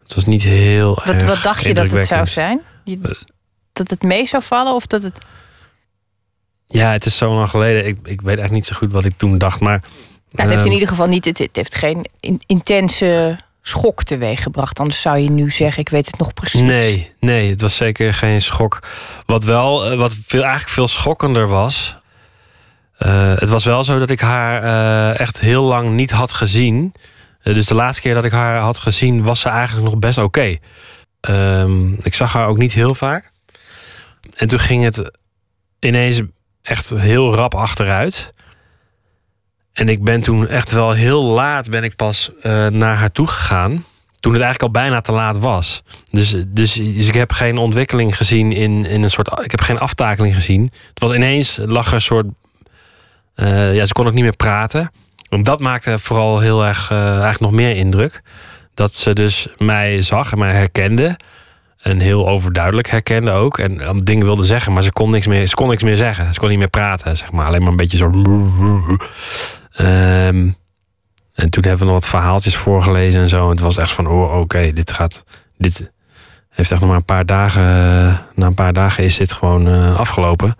Het was niet heel Wat, erg. wat dacht je dat het zou zijn? Je- dat het mee zou vallen? Of dat het... Ja, het is zo lang geleden. Ik, ik weet eigenlijk niet zo goed wat ik toen dacht. Maar, Nou, het heeft in ehm, ieder geval niet, het, het heeft geen in- intense schok teweeggebracht. Anders zou je nu zeggen, ik weet het nog precies. Nee, nee, het was zeker geen schok. Wat wel, eh, wat veel, eigenlijk veel schokkender was. Eh, het was wel zo dat ik haar eh, echt heel lang niet had gezien. Eh, dus de laatste keer dat ik haar had gezien, was ze eigenlijk nog best oké. Ehm, ik zag haar ook niet heel vaak. En toen ging het ineens echt heel rap achteruit. En ik ben toen echt wel heel laat ben ik pas naar haar toe gegaan. Toen het eigenlijk al bijna te laat was. Dus, dus, dus ik heb geen ontwikkeling gezien in, in een soort. Ik heb geen aftakeling gezien. Het was ineens lag er een soort. Eh, ja, ze kon ook niet meer praten. En dat maakte vooral heel erg eh, eigenlijk nog meer indruk. Dat ze dus mij zag en mij herkende. En heel overduidelijk herkende ook. En dingen wilde zeggen, maar ze kon niks meer, ze kon niks meer zeggen. Ze kon niet meer praten, zeg maar. Alleen maar een beetje zo. Ehm, en toen hebben we nog wat verhaaltjes voorgelezen en zo. En het was echt van, oh, oké, dit gaat. Dit heeft echt nog maar een paar dagen. Na een paar dagen is dit gewoon eh, afgelopen.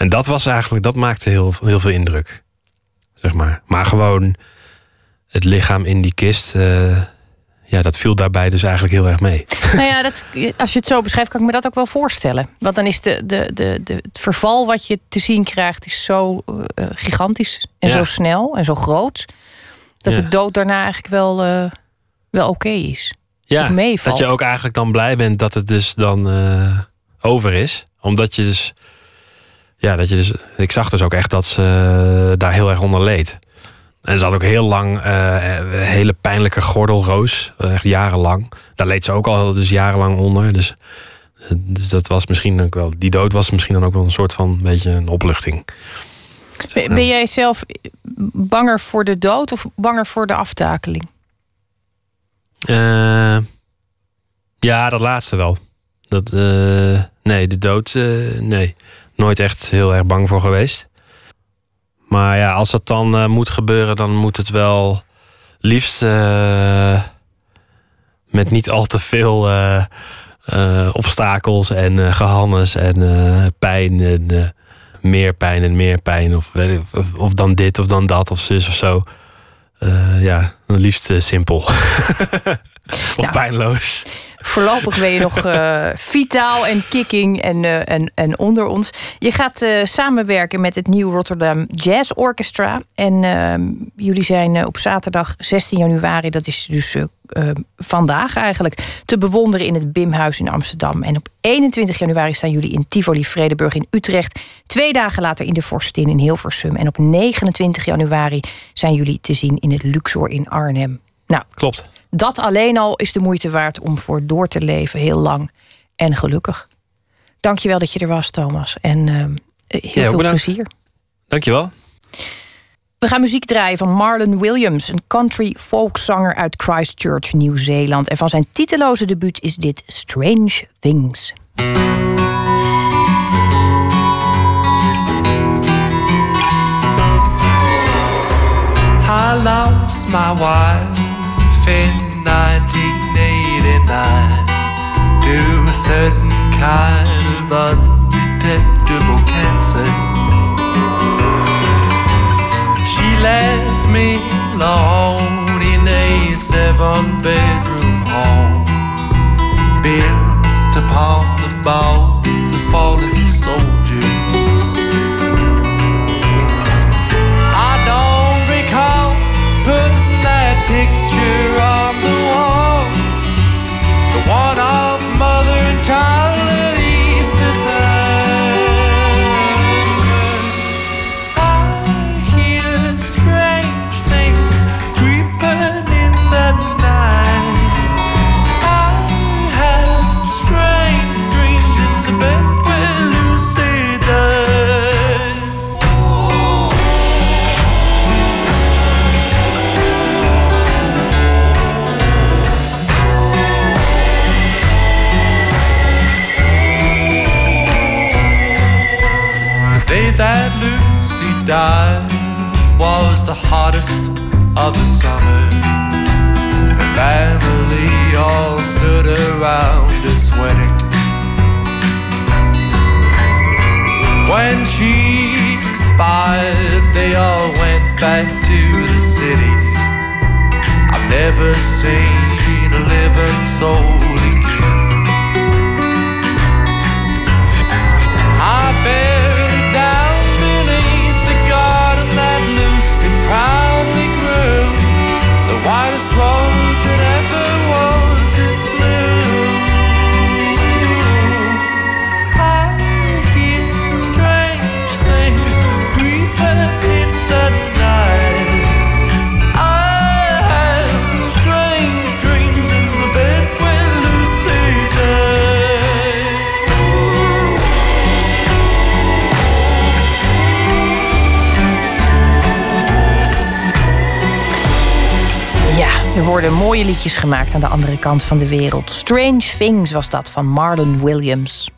En dat was eigenlijk, dat maakte heel, heel veel indruk. Zeg maar. Maar gewoon het lichaam in die kist. eh, ja, dat viel daarbij dus eigenlijk heel erg mee. Nou ja, dat, als je het zo beschrijft, kan ik me dat ook wel voorstellen. Want dan is de, de, de, de, het verval wat je te zien krijgt, is zo eh, gigantisch en Ja. zo snel en zo groot. Dat Ja. de dood daarna eigenlijk wel, eh, wel oké is. Ja, Of meevalt. dat je ook eigenlijk dan blij bent dat het dus dan eh, over is. Omdat je dus. Ja, dat je dus. Ik zag dus ook echt dat ze eh, daar heel erg onder leed. En ze had ook heel lang een hele pijnlijke gordelroos. Echt jarenlang. Daar leed ze ook al dus jarenlang onder. Dus, dus dat was misschien ook wel. Die dood was misschien dan ook wel een soort van beetje een opluchting. Ben, ben jij zelf banger voor de dood of banger voor de aftakeling? Ja, dat laatste wel. Dat, nee, de dood, nee. Nooit echt heel erg bang voor geweest. Maar ja, als dat dan eh, moet gebeuren, dan moet het wel liefst eh, met niet al te veel eh, obstakels en eh, gehannes en pijn en meer pijn en meer pijn. Of, of, of dan dit of dan dat of zus of zo. Ja, liefst simpel. of pijnloos. Voorlopig ben je nog eh, vitaal en kicking en, eh, en, en onder ons. Je gaat eh, samenwerken met het Nieuw Rotterdam Jazz Orchestra. En ehm, jullie zijn op zaterdag 16 januari, dat is dus vandaag eigenlijk, te bewonderen in het Bimhuis in Amsterdam. En op 21 januari staan jullie in Tivoli Vredeburg in Utrecht. Twee dagen later in de Vorstin in Hilversum. En op 29 januari zijn jullie te zien in het Luxor in Arnhem. Nou, Klopt. Dat alleen al is de moeite waard om voor door te leven, heel lang en gelukkig. Dankjewel dat je er was, Thomas. En ehm, heel ook veel bedankt. plezier. Dankjewel. We gaan muziek draaien van Marlon Williams, een country folkzanger uit Christchurch, Nieuw-Zeeland. En van zijn titeloze debuut is dit Strange Things. I lost my wife in 1989 to a certain kind of undetectable cancer. She left me alone in a seven bedroom home built upon the bones of fallen soldiers. around a sweating. When she expired, they all went back to the city. I've never seen a living soul again. Liedjes gemaakt aan de andere kant van de wereld. Strange Things was dat van Marlon Williams.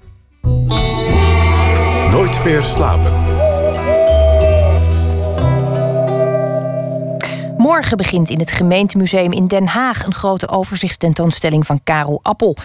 Nooit meer slapen. Morgen begint in het gemeentemuseum in Den Haag een grote overzichtstentoonstelling van Karel Appel.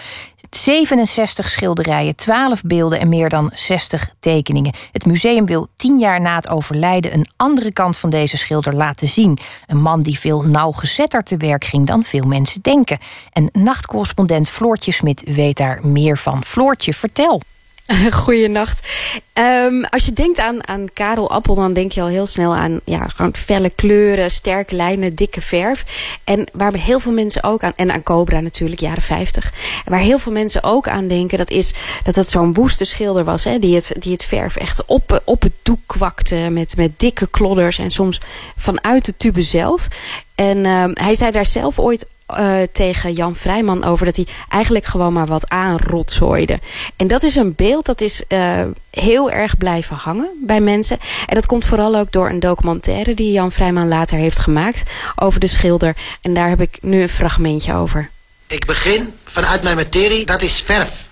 67 schilderijen, 12 beelden en meer dan 60 tekeningen. Het museum wil tien jaar na het overlijden een andere kant van deze schilder laten zien. Een man die veel nauwgezetter te werk ging dan veel mensen denken. En nachtcorrespondent Floortje Smit weet daar meer van. Floortje, vertel. Goeienacht. Ehm als je denkt aan, aan Karel Appel, dan denk je al heel snel aan ja, gewoon felle kleuren, sterke lijnen, dikke verf. En waar heel veel mensen ook aan, en aan Cobra natuurlijk, jaren 50. En waar heel veel mensen ook aan denken, dat is dat dat zo'n woeste schilder was. Hè, die, het, die het verf echt op, op het doek kwakte met, met dikke klodders en soms vanuit de tube zelf. En ehm hij zei daar zelf ooit eh, tegen Jan Vrijman over dat hij eigenlijk gewoon maar wat aanrotzooide. En dat is een beeld dat is eh, heel erg blijven hangen bij mensen. En dat komt vooral ook door een documentaire die Jan Vrijman later heeft gemaakt over de schilder. En daar heb ik nu een fragmentje over. Ik begin vanuit mijn materie, dat is verf.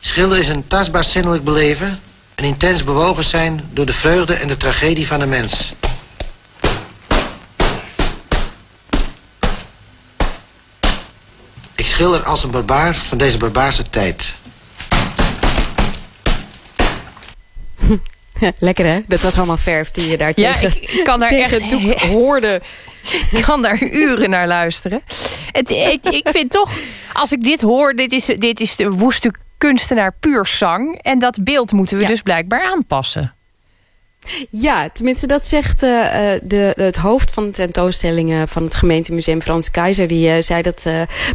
Schilderen is een tastbaar zinnelijk beleven, een intens bewogen zijn door de vreugde en de tragedie van de mens. Ik schilder als een barbaar van deze barbaarse tijd. Lekker hè? Dat was allemaal verf die je daar Ja, tegen, ik- ik kan daar echt het doek hoorde. Ik kan daar uren naar luisteren. Het, ik, ik vind toch, als ik dit hoor, dit is, dit is de woeste kunstenaar puur zang. En dat beeld moeten we Ja. dus blijkbaar aanpassen. Ja, tenminste dat zegt eh, eh, de, het hoofd van de tentoonstellingen van het gemeentemuseum Frans Keizer. Die eh, zei dat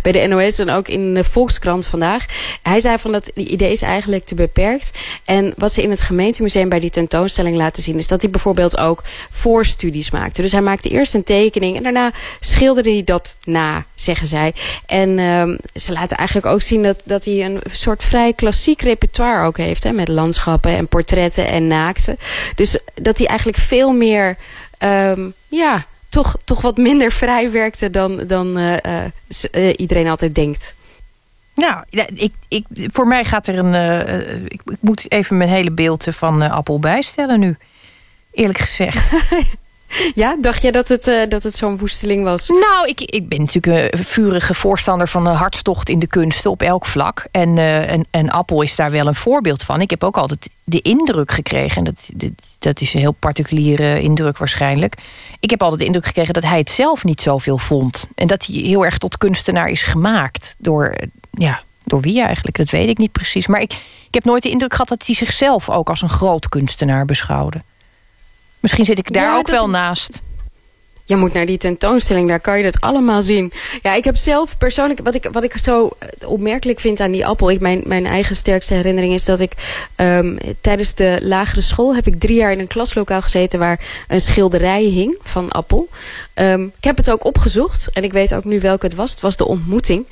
bij de NOS en ook in de Volkskrant vandaag. Hij zei van dat die idee is eigenlijk te beperkt. En wat ze in het gemeentemuseum bij die tentoonstelling laten zien... is dat hij bijvoorbeeld ook voorstudies maakte. Dus hij maakte eerst een tekening en daarna schilderde hij dat na, zeggen zij. En ehm, ze laten eigenlijk ook zien dat, dat hij een soort vrij klassiek repertoire ook heeft. Hè, met landschappen en portretten en naakten. Dus dat hij eigenlijk veel meer, ehm, ja, toch, toch wat minder vrij werkte dan, dan eh, eh, eh, iedereen altijd denkt. Nou, ik, ik, voor mij gaat er een. ik, ik moet even mijn hele beeld van Appel bijstellen nu. Eerlijk gezegd. Ja, dacht jij dat het, eh, dat het zo'n woesteling was? Nou, ik, ik ben natuurlijk een vurige voorstander van een hartstocht in de kunsten op elk vlak. En, en, en Appel is daar wel een voorbeeld van. Ik heb ook altijd de indruk gekregen, en dat, dat, dat is een heel particuliere indruk waarschijnlijk. Ik heb altijd de indruk gekregen dat hij het zelf niet zoveel vond. En dat hij heel erg tot kunstenaar is gemaakt. Door, eh, ja, door wie eigenlijk? Dat weet ik niet precies. Maar ik, ik heb nooit de indruk gehad dat hij zichzelf ook als een groot kunstenaar beschouwde. Misschien zit ik daar Ja, ook dat- wel naast. Je moet naar die tentoonstelling, daar kan je dat allemaal zien. Ja, ik heb zelf persoonlijk, wat ik, wat ik zo opmerkelijk vind aan die appel... Ik, mijn, mijn eigen sterkste herinnering is dat ik ehm, tijdens de lagere school... heb ik drie jaar in een klaslokaal gezeten waar een schilderij hing van appel. Ehm, ik heb het ook opgezocht en ik weet ook nu welke het was. Het was de ontmoeting.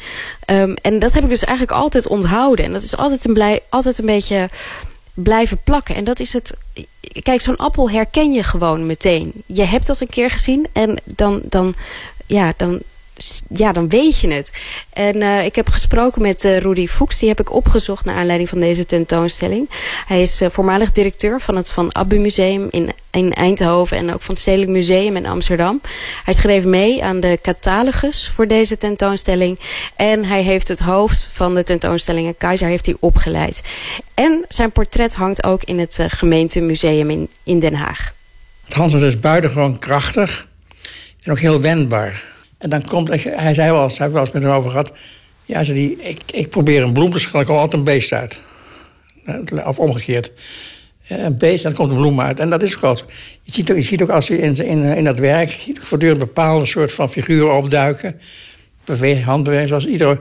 Ehm, en dat heb ik dus eigenlijk altijd onthouden. En dat is altijd een, blij, altijd een beetje blijven plakken. En dat is het. Kijk, zo'n appel herken je gewoon meteen. Je hebt dat een keer gezien en dan, dan, ja, dan ja, dan weet je het. En uh, ik heb gesproken met uh, Rudy Fuchs. Die heb ik opgezocht naar aanleiding van deze tentoonstelling. Hij is uh, voormalig directeur van het Van Abbe Museum in, in Eindhoven... en ook van het Stedelijk Museum in Amsterdam. Hij schreef mee aan de catalogus voor deze tentoonstelling. En hij heeft het hoofd van de tentoonstellingen Keizer heeft hij opgeleid. En zijn portret hangt ook in het gemeentemuseum in, in Den Haag. Hans is buitengewoon krachtig en ook heel wendbaar. En dan komt, hij zei wel eens, hij wel eens met hem over gehad. Ja, zei die, ik, ik probeer een bloem te schillen, ik kom altijd een beest uit. Of omgekeerd. Een beest, dan komt een bloem uit. En dat is ook wel. Je ziet ook, je ziet ook als hij in, in, in dat werk je ziet voortdurend bepaalde soort van figuren opduiken. Beweging, handbeweging, zoals ieder.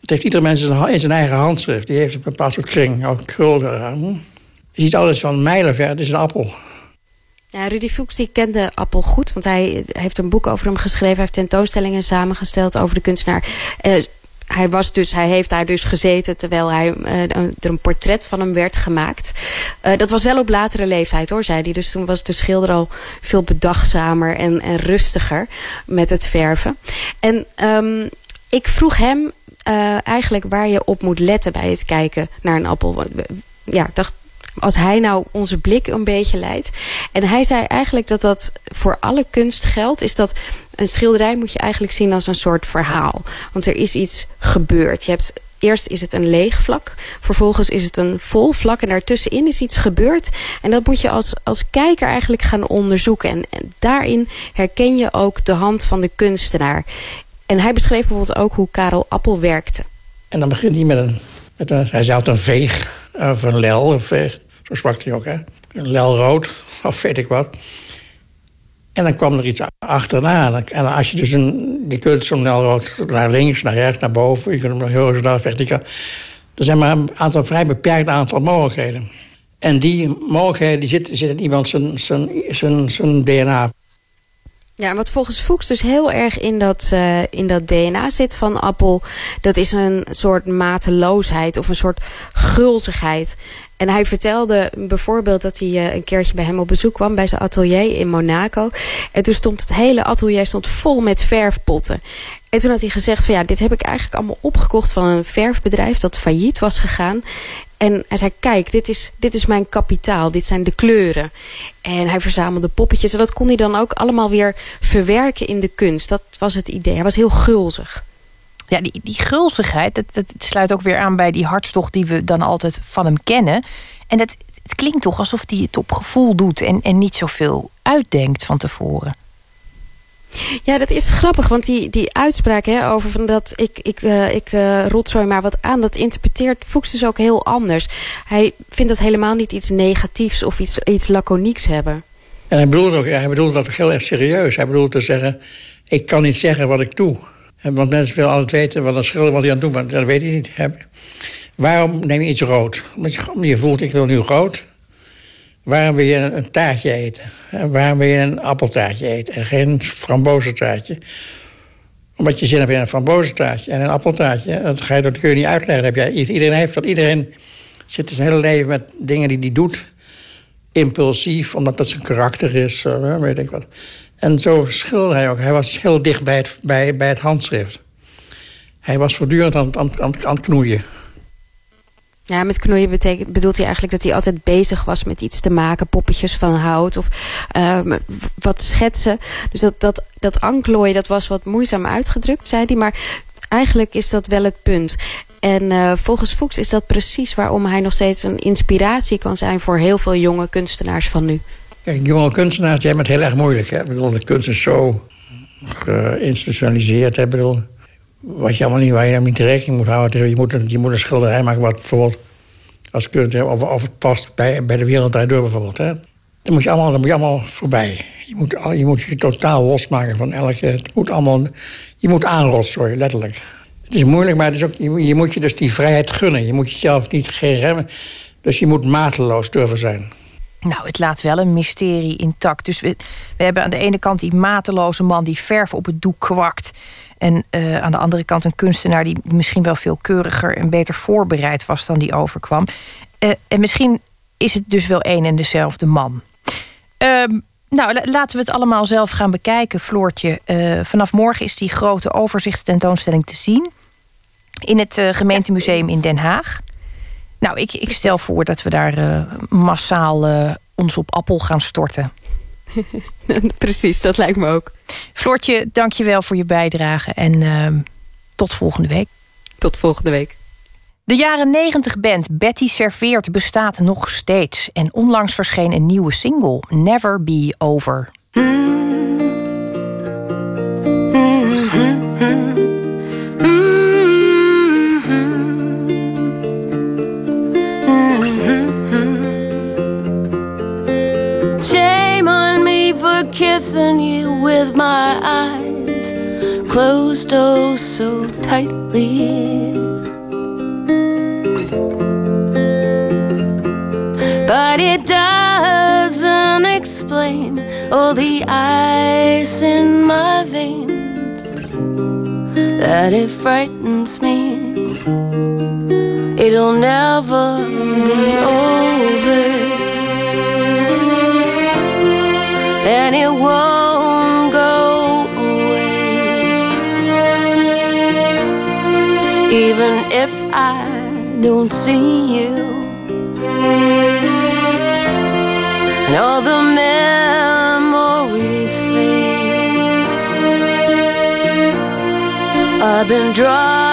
Het heeft ieder mens in zijn eigen handschrift. Die heeft een bepaald soort kring, ook krul eraan. Je ziet alles van mijlenver, het is een appel. Ja, Rudy Fuchs kende Appel goed, want hij heeft een boek over hem geschreven. Hij heeft tentoonstellingen samengesteld over de kunstenaar. Uh, hij, was dus, hij heeft daar dus gezeten terwijl hij, uh, er een portret van hem werd gemaakt. Uh, dat was wel op latere leeftijd hoor, zei hij. Dus toen was de schilder al veel bedachtzamer en, en rustiger met het verven. En um, ik vroeg hem eigenlijk waar je op moet letten bij het kijken naar een appel. Ja, ik dacht, als hij nou onze blik een beetje leidt. En hij zei eigenlijk dat dat voor alle kunst geldt. Is dat een schilderij moet je eigenlijk zien als een soort verhaal. Want er is iets gebeurd. Je hebt Eerst is het een leeg vlak. Vervolgens is het een vol vlak. En daartussenin is iets gebeurd. En dat moet je als, als kijker eigenlijk gaan onderzoeken. En, daarin herken je ook de hand van de kunstenaar. En hij beschreef bijvoorbeeld ook hoe Karel Appel werkte. En dan begint hij met een... Met een hij zei altijd een veeg. Of een lel. Of veeg. Zo sprak hij ook, hè. Een lelrood. Of weet ik wat. En dan kwam er iets achterna. En als je dus een... Je kunt zo'n lelrood naar links, naar rechts, naar boven. Je kunt hem naar horizontaal, verticaal. Er zijn maar een aantal vrij beperkt aantal mogelijkheden. En die mogelijkheden die zitten, zitten in iemand zijn, zijn, zijn, zijn DNA. Ja, wat volgens Fuchs dus heel erg in dat, uh, in dat DNA zit van Appel... dat is een soort mateloosheid of een soort gulzigheid. En hij vertelde bijvoorbeeld dat hij uh, een keertje bij hem op bezoek kwam... bij zijn atelier in Monaco. En toen stond het hele atelier stond vol met verfpotten. En toen had hij gezegd van ja, dit heb ik eigenlijk allemaal opgekocht... van een verfbedrijf dat failliet was gegaan. En hij zei, kijk, dit is, dit is mijn kapitaal. Dit zijn de kleuren. En hij verzamelde poppetjes. En dat kon hij dan ook allemaal weer verwerken in de kunst. Dat was het idee. Hij was heel gulzig. Ja, die, die gulzigheid, dat, dat sluit ook weer aan bij die hartstocht die we dan altijd van hem kennen. En het, het klinkt toch alsof hij het op gevoel doet en, en niet zoveel uitdenkt van tevoren. Ja, dat is grappig, want die, die uitspraak hè, over van dat ik, ik, uh, ik uh, rotzooi maar wat aan, dat interpreteert Fuchs dus ook heel anders. Hij vindt dat helemaal niet iets negatiefs of iets, iets laconieks hebben. En hij bedoelt, ook, hij bedoelt dat ook heel erg serieus. Hij bedoelt te zeggen, ik kan niet zeggen wat ik doe. Want mensen willen altijd weten wat een schilder wat hij aan het doen maar dat weet hij niet. Waarom neem je iets rood? Omdat je, je voelt, ik wil nu rood. Waarom wil je een taartje eten? waarom wil je een appeltaartje eten en geen frambozentaartje? Omdat je zin hebt in een frambozentaartje en een appeltaartje. Dat, ga je, dat kun je niet uitleggen. Heb jij, iedereen heeft dat. Iedereen zit zijn hele leven met dingen die hij doet. Impulsief, omdat dat zijn karakter is. Weet ik wat. En zo schilderde hij ook. Hij was heel dicht bij het, bij, bij het handschrift. Hij was voortdurend aan, aan, aan, aan het knoeien. Ja, met knoeien betekent, bedoelt hij eigenlijk dat hij altijd bezig was met iets te maken. Poppetjes van hout of uh, wat schetsen. Dus dat, dat, dat anklooien, dat was wat moeizaam uitgedrukt, zei hij. Maar eigenlijk is dat wel het punt. En uh, volgens Fuchs is dat precies waarom hij nog steeds een inspiratie kan zijn... voor heel veel jonge kunstenaars van nu. Kijk, jonge kunstenaars die hebben het heel erg moeilijk. Hè? Ik bedoel, de kunst is zo geïnstitutionaliseerd. Hè? Ik wat je allemaal niet, waar je nou niet rekening moet houden. Je moet, je moet een schilderij maken wat bijvoorbeeld als kunst, of, of het past bij, bij de wereld door bijvoorbeeld. Hè. Dan, moet je allemaal, dan moet je allemaal voorbij. Je moet, je moet je totaal losmaken van elke... Het moet allemaal, je moet aanrotsen, letterlijk. Het is moeilijk, maar het is ook, je, moet je dus die vrijheid gunnen. Je moet jezelf niet geen. Dus je moet mateloos durven zijn. Nou, het laat wel een mysterie intact. Dus we, we hebben aan de ene kant die mateloze man die verf op het doek kwakt. En uh, aan de andere kant een kunstenaar die misschien wel veel keuriger en beter voorbereid was dan die overkwam. Uh, en misschien is het dus wel één en dezelfde man. Uh, Nou, la- laten we het allemaal zelf gaan bekijken, Floortje. Eh, vanaf morgen is die grote overzichtstentoonstelling te zien... in het eh, gemeentemuseum in Den Haag. Nou, ik, ik stel voor dat we daar eh, massaal eh, ons op appel gaan storten. Precies, dat lijkt me ook. Floortje, dank je wel voor je bijdrage en ehm, tot volgende week. Tot volgende week. De jaren 90 band Betty Serveert bestaat nog steeds. En onlangs verscheen een nieuwe single, Never Be Over. Shame kissing you with my eyes closed oh so tightly. But it doesn't explain all the ice in my veins that it frightens me. It'll never be over. And it won't go away. Even if I don't see you, and all the memories fade. I've been drawing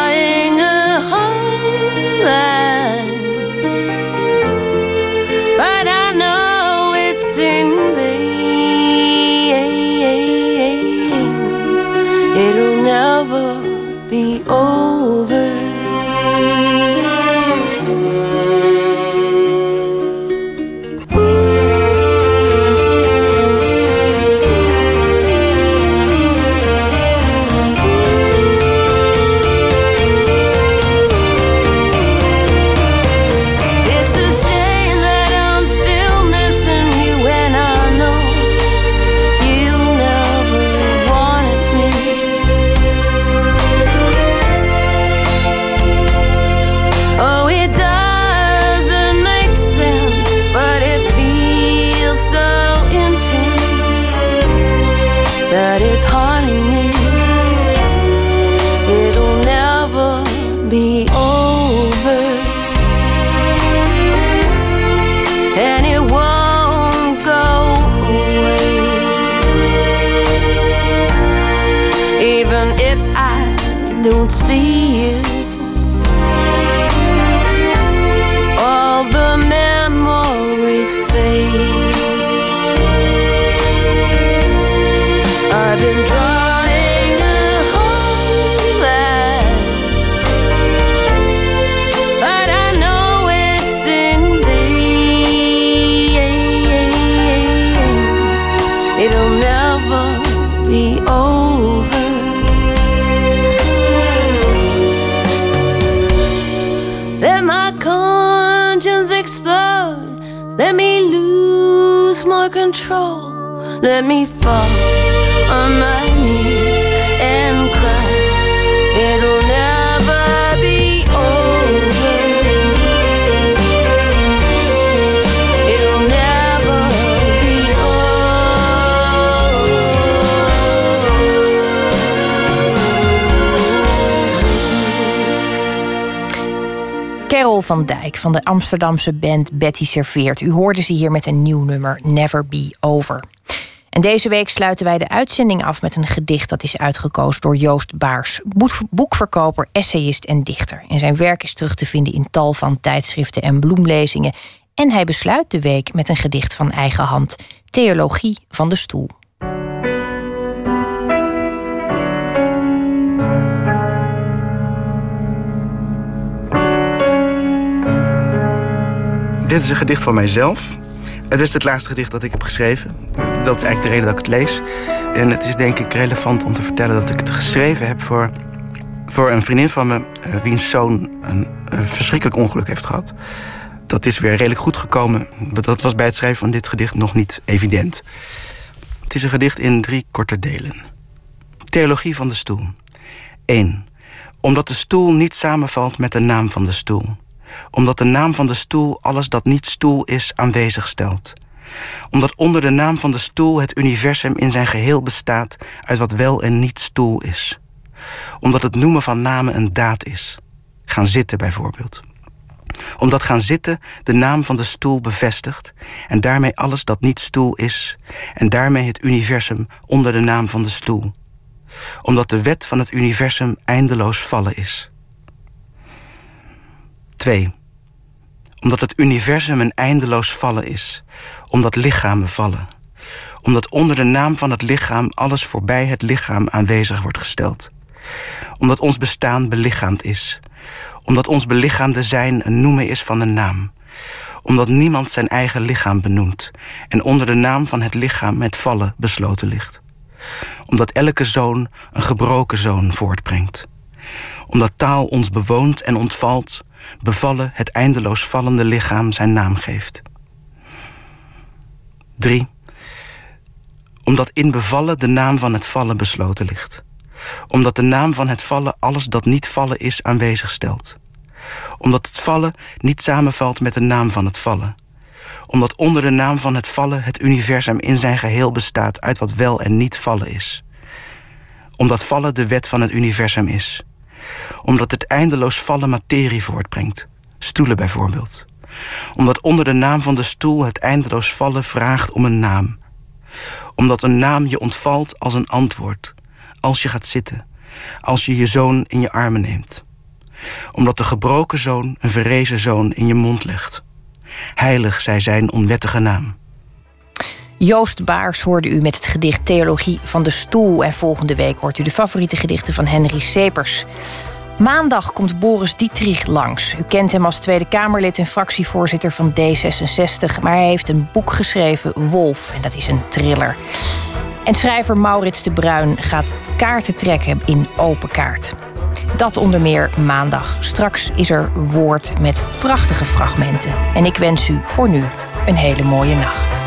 van de Amsterdamse band Betty Serveert. U hoorde ze hier met een nieuw nummer, Never Be Over. En deze week sluiten wij de uitzending af met een gedicht dat is uitgekozen door Joost Baars, boek- boekverkoper, essayist en dichter. En zijn werk is terug te vinden in tal van tijdschriften en bloemlezingen. En hij besluit de week met een gedicht van eigen hand, Theologie van de Stoel. Dit is een gedicht van mijzelf. Het is het laatste gedicht dat ik heb geschreven. Dat is eigenlijk de reden dat ik het lees. En het is denk ik relevant om te vertellen dat ik het geschreven heb voor, voor een vriendin van me, eh, wiens zoon een, een verschrikkelijk ongeluk heeft gehad. Dat is weer redelijk goed gekomen. Maar dat was bij het schrijven van dit gedicht nog niet evident. Het is een gedicht in drie korte delen. Theologie van de stoel. 1. Omdat de stoel niet samenvalt met de naam van de stoel omdat de naam van de stoel alles dat niet stoel is aanwezig stelt. Omdat onder de naam van de stoel het universum in zijn geheel bestaat uit wat wel en niet stoel is. Omdat het noemen van namen een daad is. Gaan zitten bijvoorbeeld. Omdat gaan zitten de naam van de stoel bevestigt en daarmee alles dat niet stoel is en daarmee het universum onder de naam van de stoel. Omdat de wet van het universum eindeloos vallen is. 2 omdat het universum een eindeloos vallen is. Omdat lichamen vallen. Omdat onder de naam van het lichaam alles voorbij het lichaam aanwezig wordt gesteld. Omdat ons bestaan belichaamd is. Omdat ons belichaamde zijn een noemen is van een naam. Omdat niemand zijn eigen lichaam benoemt. En onder de naam van het lichaam het vallen besloten ligt. Omdat elke zoon een gebroken zoon voortbrengt. Omdat taal ons bewoont en ontvalt bevallen het eindeloos vallende lichaam zijn naam geeft. 3. Omdat in bevallen de naam van het vallen besloten ligt. Omdat de naam van het vallen alles dat niet vallen is aanwezig stelt. Omdat het vallen niet samenvalt met de naam van het vallen. Omdat onder de naam van het vallen het universum in zijn geheel bestaat uit wat wel en niet vallen is. Omdat vallen de wet van het universum is omdat het eindeloos vallen materie voortbrengt. Stoelen bijvoorbeeld. Omdat onder de naam van de stoel het eindeloos vallen vraagt om een naam. Omdat een naam je ontvalt als een antwoord. Als je gaat zitten. Als je je zoon in je armen neemt. Omdat de gebroken zoon een verrezen zoon in je mond legt. Heilig zij zijn onwettige naam. Joost Baars hoorde u met het gedicht Theologie van de Stoel. En volgende week hoort u de favoriete gedichten van Henry Sepers. Maandag komt Boris Dietrich langs. U kent hem als Tweede Kamerlid en fractievoorzitter van D66. Maar hij heeft een boek geschreven, Wolf. En dat is een thriller. En schrijver Maurits de Bruin gaat kaarten trekken in Open Kaart. Dat onder meer maandag. Straks is er woord met prachtige fragmenten. En ik wens u voor nu een hele mooie nacht.